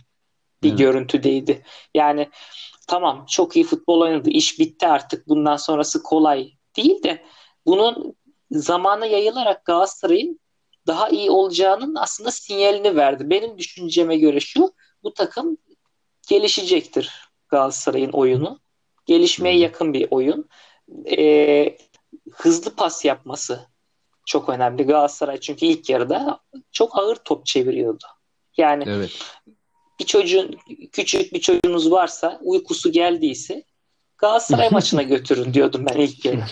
bir evet. görüntüdeydi. Yani tamam çok iyi futbol oynadı. iş bitti artık. Bundan sonrası kolay değil de bunun zamana yayılarak Galatasaray'ın daha iyi olacağının aslında sinyalini verdi. Benim düşünceme göre şu bu takım gelişecektir Galatasaray'ın oyunu gelişmeye yakın bir oyun. E, hızlı pas yapması çok önemli. Galatasaray çünkü ilk yarıda çok ağır top çeviriyordu. Yani evet. bir çocuğun küçük bir çocuğunuz varsa uykusu geldiyse Galatasaray maçına götürün diyordum ben ilk yarı.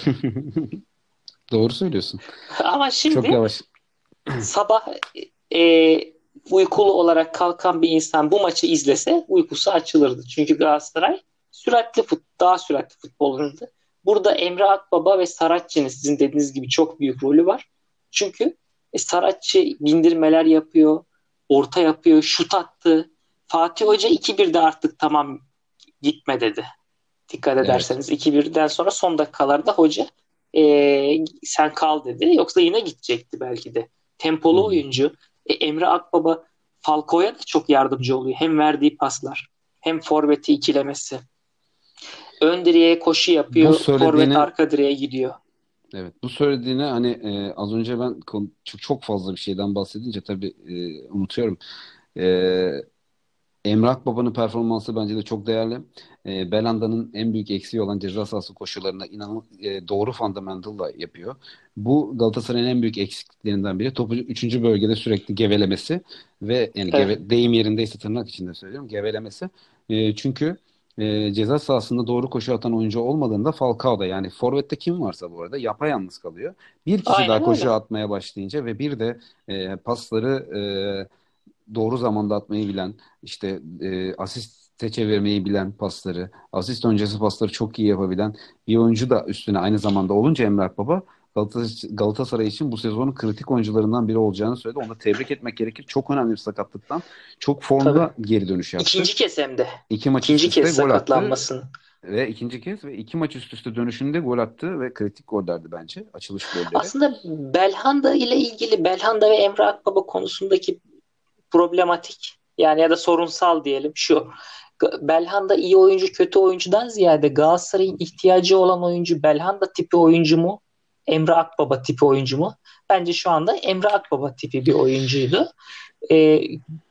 Doğru söylüyorsun. Ama şimdi çok yavaş. sabah e, uykulu olarak kalkan bir insan bu maçı izlese uykusu açılırdı. Çünkü Galatasaray süratli fut, daha süratli futbol oynadı. Burada Emre Akbaba ve Saratçı'nın sizin dediğiniz gibi çok büyük rolü var. Çünkü e, Saratçı bindirmeler yapıyor, orta yapıyor, şut attı. Fatih Hoca 2-1'de artık tamam gitme dedi. Dikkat ederseniz evet. 2-1'den sonra son dakikalarda hoca e, sen kal dedi. Yoksa yine gidecekti belki de. Tempolu hmm. oyuncu. E, Emre Akbaba Falco'ya da çok yardımcı oluyor. Hem verdiği paslar hem forveti ikilemesi. Ön direğe koşu yapıyor. Forvet arka direğe gidiyor. Evet bu söylediğine hani e, az önce ben çok, çok fazla bir şeyden bahsedince tabii e, unutuyorum. E, Emrah Baba'nın performansı bence de çok değerli. E, Belanda'nın en büyük eksiği olan ceza sahası koşularına inanılmaz e, doğru fundamentalla yapıyor. Bu Galatasaray'ın en büyük eksikliklerinden biri. Topu 3. bölgede sürekli gevelemesi ve yani evet. geve, deyim yerindeyse tırnak içinde söylüyorum gevelemesi. E, çünkü e, ceza sahasında doğru koşu atan oyuncu olmadığında Falcao'da yani forvette kim varsa bu arada yapayalnız kalıyor. Bir kişi Aynen daha koşu öyle. atmaya başlayınca ve bir de e, pasları e, doğru zamanda atmayı bilen işte e, asiste çevirmeyi bilen pasları, asist öncesi pasları çok iyi yapabilen bir oyuncu da üstüne aynı zamanda olunca Emrah Baba Galatasaray için bu sezonun kritik oyuncularından biri olacağını söyledi. Onu da tebrik etmek gerekir. Çok önemli bir sakatlıktan. Çok formda Tabii. geri dönüş yaptı. İkinci kez hem de. İki maç İkinci üst kez gol sakatlanmasın. Ve ikinci kez ve iki maç üst üste dönüşünde gol attı ve kritik gollerdi bence. Açılış golleri. Aslında Belhanda ile ilgili Belhanda ve Emre Akbaba konusundaki problematik yani ya da sorunsal diyelim şu. Belhanda iyi oyuncu kötü oyuncudan ziyade Galatasaray'ın ihtiyacı olan oyuncu Belhanda tipi oyuncu mu? Emre Akbaba tipi oyuncu mu? Bence şu anda Emre Akbaba tipi bir oyuncuydu. Ee,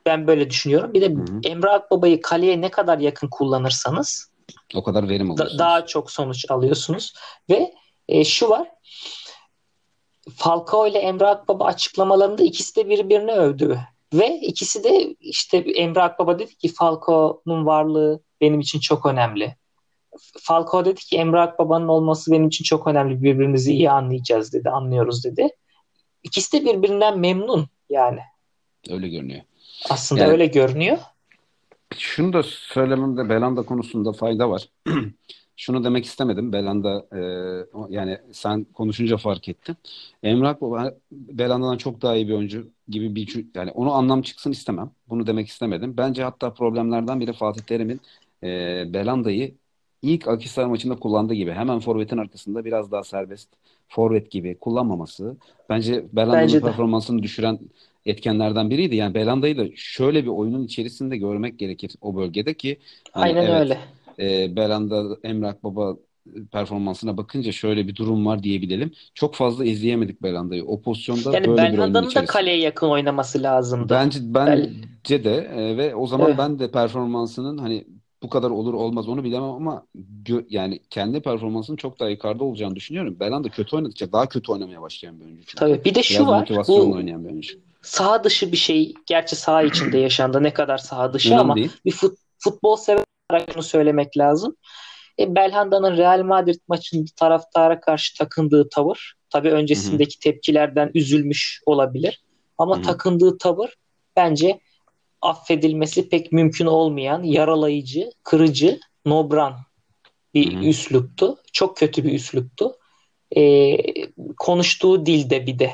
ben böyle düşünüyorum. Bir de Hı-hı. Emre Akbaba'yı kaleye ne kadar yakın kullanırsanız o kadar verim alıyorsunuz. Da, daha çok sonuç alıyorsunuz. Ve e, şu var Falcao ile Emre Akbaba açıklamalarında ikisi de birbirini övdü. Ve ikisi de işte Emre Akbaba dedi ki Falcao'nun varlığı benim için çok önemli. Falcao dedi ki Emre Akbaba'nın olması benim için çok önemli. Birbirimizi iyi anlayacağız dedi, anlıyoruz dedi. İkisi de birbirinden memnun yani. Öyle görünüyor. Aslında yani, öyle görünüyor. Şunu da söylememde Belanda konusunda fayda var. Şunu demek istemedim. Belanda e, yani sen konuşunca fark ettim. Emrah Baba Belanda'dan çok daha iyi bir oyuncu gibi bir yani onu anlam çıksın istemem. Bunu demek istemedim. Bence hatta problemlerden biri Fatih Terim'in e, Belanda'yı ilk Akhisar maçında kullandığı gibi hemen forvetin arkasında biraz daha serbest forvet gibi kullanmaması bence Belanda'nın performansını düşüren etkenlerden biriydi. Yani Belanda'yı da şöyle bir oyunun içerisinde görmek gerekir o bölgede ki hani Aynen evet, öyle. E, Belanda, Emrah Baba performansına bakınca şöyle bir durum var diyebilelim. Çok fazla izleyemedik Belanda'yı. O pozisyonda yani böyle Belhanda'nın bir oyunun da kaleye yakın oynaması lazımdı. Bence bence de e, ve o zaman evet. ben de performansının hani bu kadar olur olmaz onu bilemem ama gö- yani kendi performansının çok daha yukarıda olacağını düşünüyorum. Belanda kötü oynadıkça daha kötü oynamaya başlayan bir oyuncu. Çünkü. Tabii bir de şu Biraz var. Bu oynayan bir oyuncu. Saha dışı bir şey. Gerçi saha içinde yaşandı. Ne kadar saha dışı ama değil. bir fut, futbol sever bunu söylemek lazım. E, Belhanda'nın Real Madrid maçında taraftara karşı takındığı tavır tabii öncesindeki Hı-hı. tepkilerden üzülmüş olabilir. Ama Hı-hı. takındığı tavır bence affedilmesi pek mümkün olmayan yaralayıcı, kırıcı, nobran bir Hı-hı. üsluptu. Çok kötü bir üsluptu. Ee, konuştuğu dilde bir de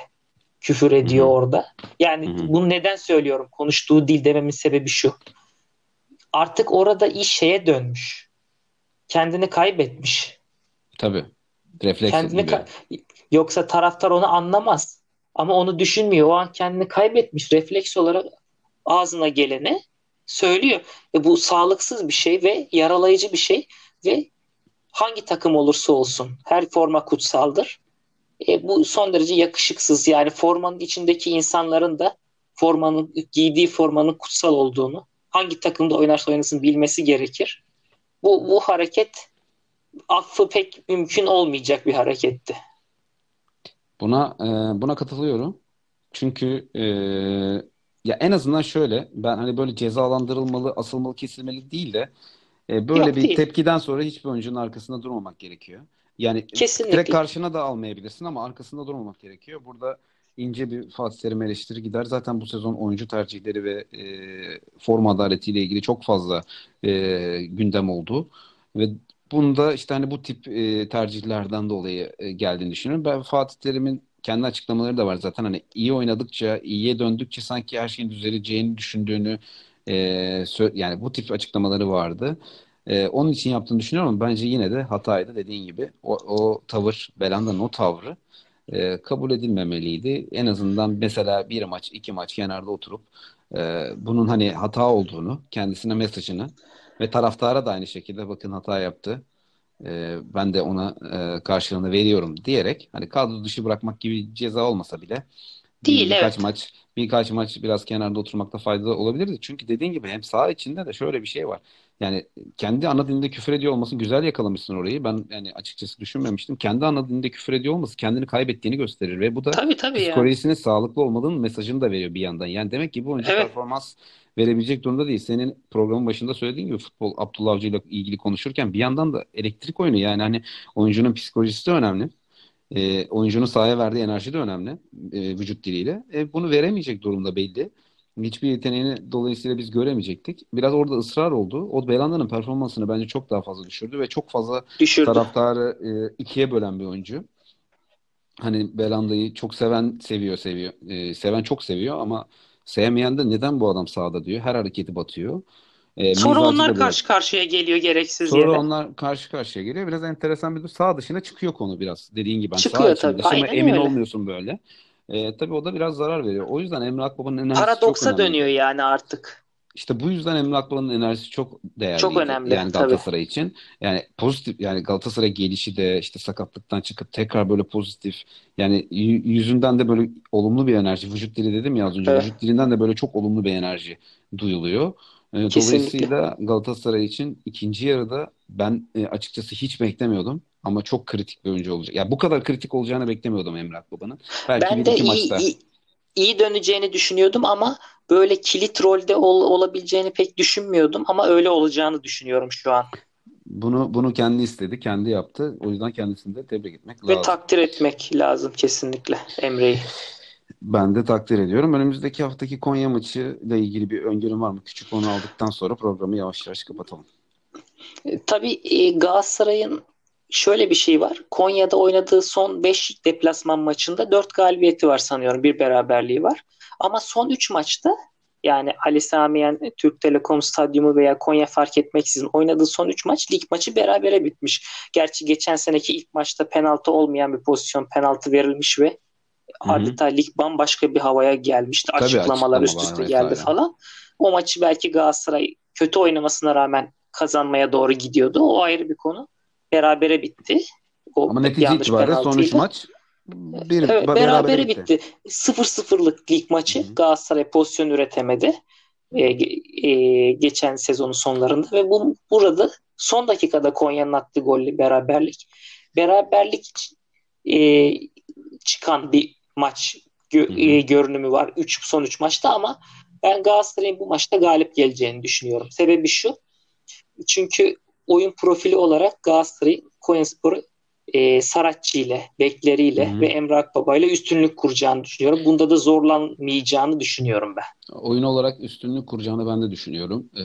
küfür ediyor Hı-hı. orada. Yani Hı-hı. bunu neden söylüyorum? Konuştuğu dil dememin sebebi şu. Artık orada iş şeye dönmüş. Kendini kaybetmiş. Tabii. Refleks kendini ka- Yoksa taraftar onu anlamaz. Ama onu düşünmüyor. O an kendini kaybetmiş. Refleks olarak ağzına geleni söylüyor. E bu sağlıksız bir şey ve yaralayıcı bir şey ve hangi takım olursa olsun her forma kutsaldır. E, bu son derece yakışıksız. Yani formanın içindeki insanların da formanın giydiği formanın kutsal olduğunu hangi takımda oynarsa oynasın bilmesi gerekir. Bu bu hareket affı pek mümkün olmayacak bir hareketti. Buna e, buna katılıyorum. Çünkü e, ya en azından şöyle ben hani böyle cezalandırılmalı, asılmalı, kesilmeli değil de e, böyle Yok, bir değil. tepkiden sonra hiçbir oyuncunun arkasında durmamak gerekiyor. Yani Kesinlikle. direkt karşına da almayabilirsin ama arkasında durmamak gerekiyor. Burada ince bir Fatih Terim eleştiri gider. Zaten bu sezon oyuncu tercihleri ve e, forma adaletiyle ilgili çok fazla e, gündem oldu. Ve bunda işte hani bu tip e, tercihlerden dolayı e, geldiğini düşünüyorum. Ben Fatih Terim'in kendi açıklamaları da var zaten hani iyi oynadıkça, iyiye döndükçe sanki her şeyin düzeleceğini düşündüğünü e, yani bu tip açıklamaları vardı. E, onun için yaptığını düşünüyorum ama bence yine de hataydı dediğin gibi. O, o tavır, Belanda'nın o tavrı e, kabul edilmemeliydi. En azından mesela bir maç, iki maç kenarda oturup e, bunun hani hata olduğunu, kendisine mesajını ve taraftara da aynı şekilde bakın hata yaptı. E, ben de ona e, karşılığını veriyorum diyerek hani kadro dışı bırakmak gibi ceza olmasa bile Değil, birkaç evet. maç birkaç maç biraz kenarda oturmakta fayda olabilirdi. Çünkü dediğin gibi hem saha içinde de şöyle bir şey var. Yani kendi ana dilinde küfür ediyor olması güzel yakalamışsın orayı. Ben yani açıkçası düşünmemiştim. Kendi ana dilinde küfür ediyor olması kendini kaybettiğini gösterir ve bu da tabii, tabii psikolojisinin ya. sağlıklı olmadığının mesajını da veriyor bir yandan. Yani demek ki bu oyuncu evet. performans verebilecek durumda değil. Senin programın başında söylediğin gibi futbol Abdullah Avcı ile ilgili konuşurken bir yandan da elektrik oyunu yani hani oyuncunun psikolojisi de önemli. E, oyuncunun sahaya verdiği enerji de önemli e, vücut diliyle. E, bunu veremeyecek durumda belli. Hiçbir yeteneğini dolayısıyla biz göremeyecektik. Biraz orada ısrar oldu. O Belanda'nın performansını bence çok daha fazla düşürdü ve çok fazla düşürdü. taraftarı e, ikiye bölen bir oyuncu. Hani Belanda'yı çok seven seviyor seviyor. E, seven çok seviyor ama sevmeyen de neden bu adam sağda diyor. Her hareketi batıyor. E, Sonra onlar karşı karşıya geliyor gereksiz Sonra yere. onlar karşı karşıya geliyor. Biraz enteresan bir sağ dışına çıkıyor konu biraz. Dediğin gibi. Hani çıkıyor sağ tabii. Aynen emin öyle. olmuyorsun böyle. E, tabii o da biraz zarar veriyor. O yüzden Emre Akbaba'nın enerjisi Paradoksa çok önemli. dönüyor yani artık. İşte bu yüzden Emre Akbaba'nın enerjisi çok değerli. Çok önemli yani Galatasaray tabii. için. Yani pozitif yani Galatasaray gelişi de işte sakatlıktan çıkıp tekrar böyle pozitif yani yüzünden de böyle olumlu bir enerji. Vücut dili dedim ya az önce. Evet. Vücut dilinden de böyle çok olumlu bir enerji duyuluyor. E, dolayısıyla Galatasaray için ikinci yarıda ben e, açıkçası hiç beklemiyordum. Ama çok kritik bir oyuncu olacak. Ya yani bu kadar kritik olacağını beklemiyordum Emrah Baba'nın. Belki ben de iyi, maçta. Iyi, iyi döneceğini düşünüyordum ama böyle kilit rolde ol, olabileceğini pek düşünmüyordum ama öyle olacağını düşünüyorum şu an. Bunu bunu kendi istedi, kendi yaptı. O yüzden kendisini de tebrik etmek Ve lazım. Ve takdir etmek lazım kesinlikle Emre'yi. Ben de takdir ediyorum. Önümüzdeki haftaki Konya maçı ile ilgili bir öngörüm var mı? Küçük onu aldıktan sonra programı yavaş yavaş kapatalım. E, tabii e, Galatasaray'ın şöyle bir şey var. Konya'da oynadığı son 5 deplasman maçında 4 galibiyeti var sanıyorum. Bir beraberliği var. Ama son 3 maçta yani Ali Samiyen, Türk Telekom Stadyumu veya Konya fark etmeksizin oynadığı son 3 maç lig maçı berabere bitmiş. Gerçi geçen seneki ilk maçta penaltı olmayan bir pozisyon penaltı verilmiş ve Hı-hı. adeta lig bambaşka bir havaya gelmişti. Tabii Açıklamalar üst üste geldi falan. O maçı belki Galatasaray kötü oynamasına rağmen kazanmaya doğru gidiyordu. O ayrı bir konu berabere bitti. O Ama netice itibariyle son 3 maç bir evet, berabere, berabere bitti. bitti. 0-0'lık lig maçı Hı-hı. Galatasaray pozisyon üretemedi. E, e, geçen sezonun sonlarında ve bu burada son dakikada Konya'nın attığı golle beraberlik. Beraberlik e, çıkan bir maç gö- e, görünümü var 3 son 3 maçta ama ben Galatasaray'ın bu maçta galip geleceğini düşünüyorum. Sebebi şu. Çünkü oyun profili olarak Galatasaray Konyaspor'u e, Saratçı ile, bekleriyle Hı-hı. ve Emre Akbaba ile üstünlük kuracağını düşünüyorum. Bunda da zorlanmayacağını düşünüyorum ben. Oyun olarak üstünlük kuracağını ben de düşünüyorum. Ee,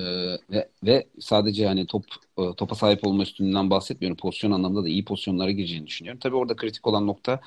ve, ve sadece hani top e, topa sahip olma üstünden bahsetmiyorum. Pozisyon anlamında da iyi pozisyonlara gireceğini düşünüyorum. Tabii orada kritik olan nokta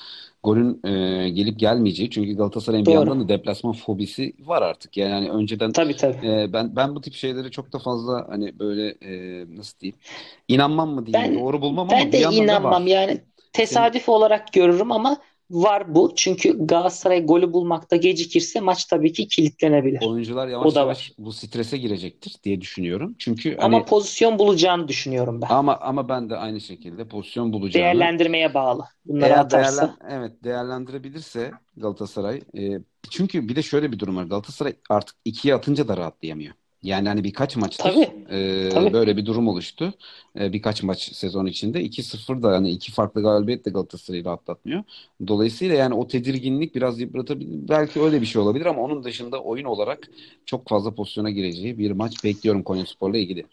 golün e, gelip gelmeyeceği. Çünkü Galatasaray'ın bir yandan da deplasman fobisi var artık. Yani hani önceden tabii, tabii. E, ben ben bu tip şeyleri çok da fazla hani böyle e, nasıl diyeyim inanmam mı diyeyim ben, doğru bulmam ben ama de bir yandan inanmam da var. yani tesadüf Senin... olarak görürüm ama var bu. Çünkü Galatasaray golü bulmakta gecikirse maç tabii ki kilitlenebilir. Oyuncular yavaş yavaş bu strese girecektir diye düşünüyorum. Çünkü ama hani, pozisyon bulacağını düşünüyorum ben. Ama ama ben de aynı şekilde pozisyon bulacağını. Değerlendirmeye bağlı. Bunları eğer atarsa. Değerlen, evet değerlendirebilirse Galatasaray. E, çünkü bir de şöyle bir durum var. Galatasaray artık ikiye atınca da rahatlayamıyor. Yani hani birkaç maçtır tabii, e, tabii. böyle bir durum oluştu. E, birkaç maç sezon içinde. 2-0 da hani iki farklı galibiyet de Galatasaray'ı rahatlatmıyor. Dolayısıyla yani o tedirginlik biraz yıpratabilir. Belki öyle bir şey olabilir ama onun dışında oyun olarak çok fazla pozisyona gireceği bir maç bekliyorum Konyaspor'la ilgili.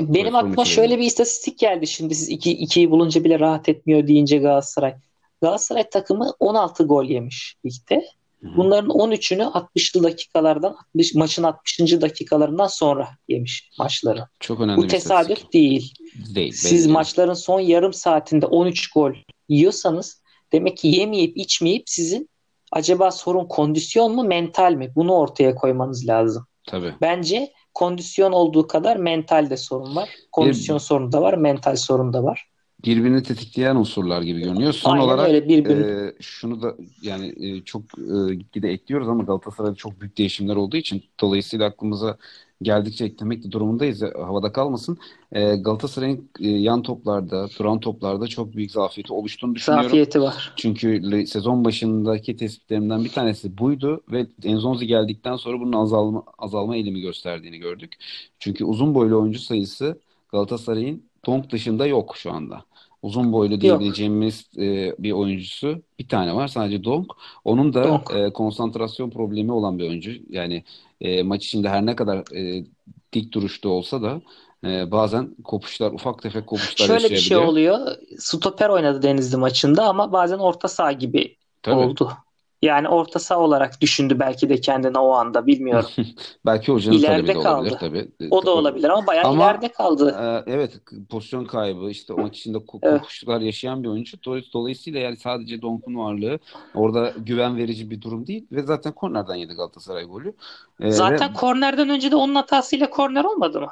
Benim aklıma şöyle bir istatistik geldi şimdi siz 2 iki, 2'yi bulunca bile rahat etmiyor deyince Galatasaray. Galatasaray takımı 16 gol yemiş ligde. Bunların 13'ünü 60'lı dakikalardan 60, maçın 60. dakikalarından sonra yemiş maçları. Çok önemli Bu tesadüf değil. Değil. Siz belli. maçların son yarım saatinde 13 gol yiyorsanız demek ki yemeyip içmeyip sizin acaba sorun kondisyon mu mental mi? Bunu ortaya koymanız lazım. Tabii. Bence kondisyon olduğu kadar mental de sorun var. Kondisyon Bir... sorunu da var, mental sorun da var birbirini tetikleyen unsurlar gibi görünüyor. Son Aynen olarak öyle, birbirini... e, şunu da yani e, çok e, gitgide ekliyoruz ama Galatasaray'da çok büyük değişimler olduğu için dolayısıyla aklımıza geldikçe eklemek de durumundayız. E, havada kalmasın. E, Galatasaray'ın e, yan toplarda, duran toplarda çok büyük zafiyeti oluştuğunu düşünüyorum. Zafiyeti var. Çünkü sezon başındaki tespitlerimden bir tanesi buydu ve Enzonzi geldikten sonra bunun azalma, azalma eğilimi gösterdiğini gördük. Çünkü uzun boylu oyuncu sayısı Galatasaray'ın Tonk dışında yok şu anda uzun boylu diyebileceğimiz e, bir oyuncusu bir tane var sadece Donk. Onun da e, konsantrasyon problemi olan bir oyuncu. Yani e, maç içinde her ne kadar e, dik duruşta olsa da e, bazen kopuşlar, ufak tefek kopuşlar Şöyle bir şey oluyor. Stoper oynadı Denizli maçında ama bazen orta saha gibi Tabii. oldu. Yani orta saha olarak düşündü belki de kendini o anda bilmiyorum. belki hocanın ileride de olabilir tabii. O da olabilir ama bayağı ama, ileride kaldı. E, evet pozisyon kaybı işte maç içinde kokuşlar evet. yaşayan bir oyuncu. Dolayısıyla yani sadece Donk'un varlığı orada güven verici bir durum değil ve zaten kornerden yedi Galatasaray golü. E, zaten ve... kornerden önce de onun hatasıyla korner olmadı mı?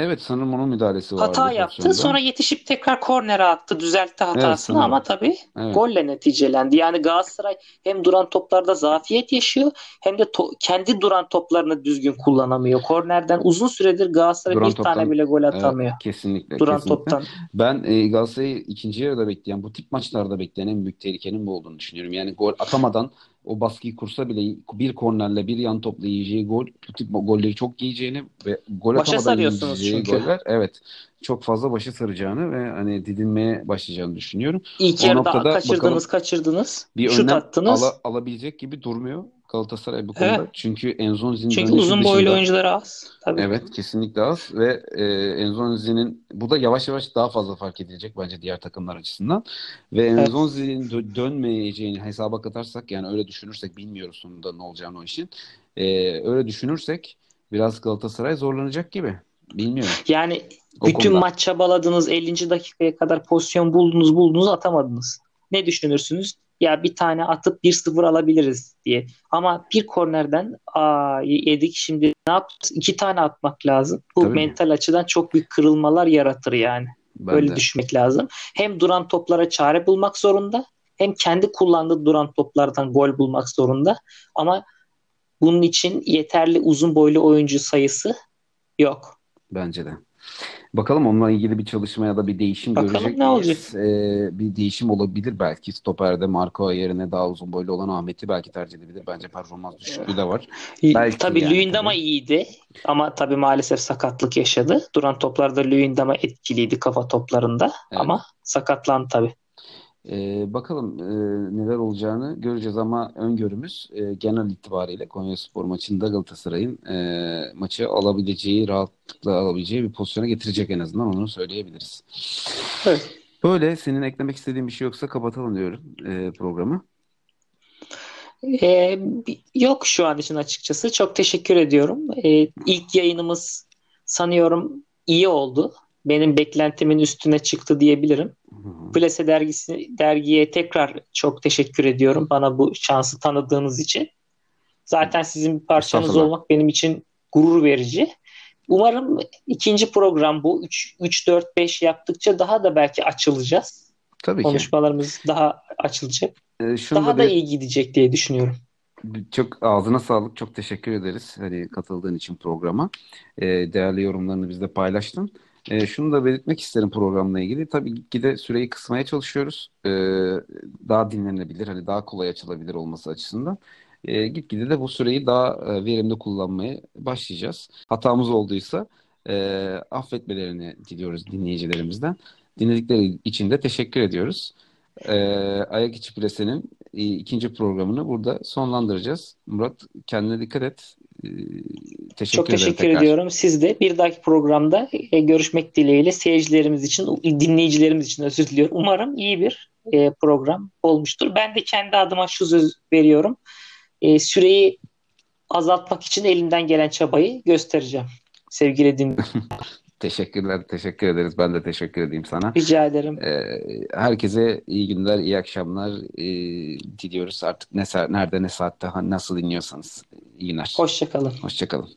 Evet sanırım onun müdahalesi vardı. Hata yaptı. Sonra yetişip tekrar kornere attı. Düzeltti hatasını evet, ama tabii evet. golle neticelendi. Yani Galatasaray hem duran toplarda zafiyet yaşıyor hem de to- kendi duran toplarını düzgün kullanamıyor. Kornerden uzun süredir Galatasaray duran bir toptan, tane bile gol atamıyor. Evet, kesinlikle. Duran kesinlikle. toptan. Ben e, Galatasaray'ı ikinci yarıda bekleyen, bu tip maçlarda bekleyen en büyük tehlikenin bu olduğunu düşünüyorum. Yani gol atamadan o baskıyı kursa bile bir kornerle bir yan topla yiyeceği gol bu tip golleri çok yiyeceğini ve gol Başa atamadan yiyeceği çünkü. goller evet çok fazla başı saracağını ve hani didinmeye başlayacağını düşünüyorum. İlk yarıda kaçırdınız kaçırdınız. Bir şut önlem attınız. Ala, alabilecek gibi durmuyor. Galatasaray bu konuda. Evet. Çünkü Enzonzi'nin Çünkü uzun boylu dışında, oyuncular az. Tabii. Evet kesinlikle az ve e, Enzonzi'nin bu da yavaş yavaş daha fazla fark edilecek bence diğer takımlar açısından. Ve Enzonzi'nin evet. dö- dönmeyeceğini hesaba katarsak yani öyle düşünürsek bilmiyoruz sonunda ne olacağını o işin. E, öyle düşünürsek biraz Galatasaray zorlanacak gibi. Bilmiyorum. Yani o bütün konuda. maç çabaladınız 50. dakikaya kadar pozisyon buldunuz buldunuz atamadınız. Ne düşünürsünüz? ya bir tane atıp 1-0 alabiliriz diye. Ama bir kornerden aa, yedik şimdi ne yapacağız? İki tane atmak lazım. Bu Tabii mental mi? açıdan çok büyük kırılmalar yaratır yani. Ben Böyle de. düşünmek lazım. Hem duran toplara çare bulmak zorunda hem kendi kullandığı duran toplardan gol bulmak zorunda. Ama bunun için yeterli uzun boylu oyuncu sayısı yok. Bence de. Bakalım onunla ilgili bir çalışma ya da bir değişim Bakalım görecek ne olacak? Ee, bir değişim olabilir belki. Stoperde Marco yerine daha uzun boylu olan Ahmet'i belki tercih edebilir. Bence performans düşüklüğü de var. Belki tabii yani, Luyendama iyiydi ama tabii maalesef sakatlık yaşadı. Duran toplarda Luyendama etkiliydi kafa toplarında evet. ama sakatlandı tabii. Ee, bakalım e, neler olacağını göreceğiz ama öngörümüz e, genel itibariyle Konyaspor maçında Galatasaray'ın e, maçı alabileceği, rahatlıkla alabileceği bir pozisyona getirecek en azından onu söyleyebiliriz. Evet. Böyle senin eklemek istediğin bir şey yoksa kapatalım diyorum e, programı. Ee, yok şu an için açıkçası. Çok teşekkür ediyorum. Ee, ilk yayınımız sanıyorum iyi oldu. Benim beklentimin üstüne çıktı diyebilirim. Plase dergisi dergiye tekrar çok teşekkür ediyorum bana bu şansı tanıdığınız için. Zaten sizin bir parçanız olmak benim için gurur verici. Umarım ikinci program bu 3 3 4 5 yaptıkça daha da belki açılacağız. Tabii Konuşmalarımız ki. daha açılacak. Ee, daha da, bir... iyi gidecek diye düşünüyorum. Çok ağzına sağlık. Çok teşekkür ederiz hani katıldığın için programa. Ee, değerli yorumlarını bizle paylaştın. Ee, şunu da belirtmek isterim programla ilgili. Tabii ki de süreyi kısmaya çalışıyoruz. Ee, daha dinlenebilir, hani daha kolay açılabilir olması açısından. Ee, gitgide de bu süreyi daha e, verimli kullanmaya başlayacağız. Hatamız olduysa e, affetmelerini diliyoruz dinleyicilerimizden. Dinledikleri için de teşekkür ediyoruz. Ee, Ayak içi Prese'nin e, ikinci programını burada sonlandıracağız. Murat kendine dikkat et. Teşekkür Çok teşekkür tekrar. ediyorum. Siz de bir dahaki programda e, görüşmek dileğiyle seyircilerimiz için, dinleyicilerimiz için özür diliyorum. Umarım iyi bir e, program olmuştur. Ben de kendi adıma şu söz veriyorum. E, süreyi azaltmak için elimden gelen çabayı göstereceğim. Sevgili dinleyiciler. Teşekkürler, teşekkür ederiz. Ben de teşekkür edeyim sana. Rica ederim. Ee, herkese iyi günler, iyi akşamlar ee, diliyoruz. Artık ne nerede, ne saatte, nasıl dinliyorsanız iyi günler. Hoşçakalın. Hoşçakalın.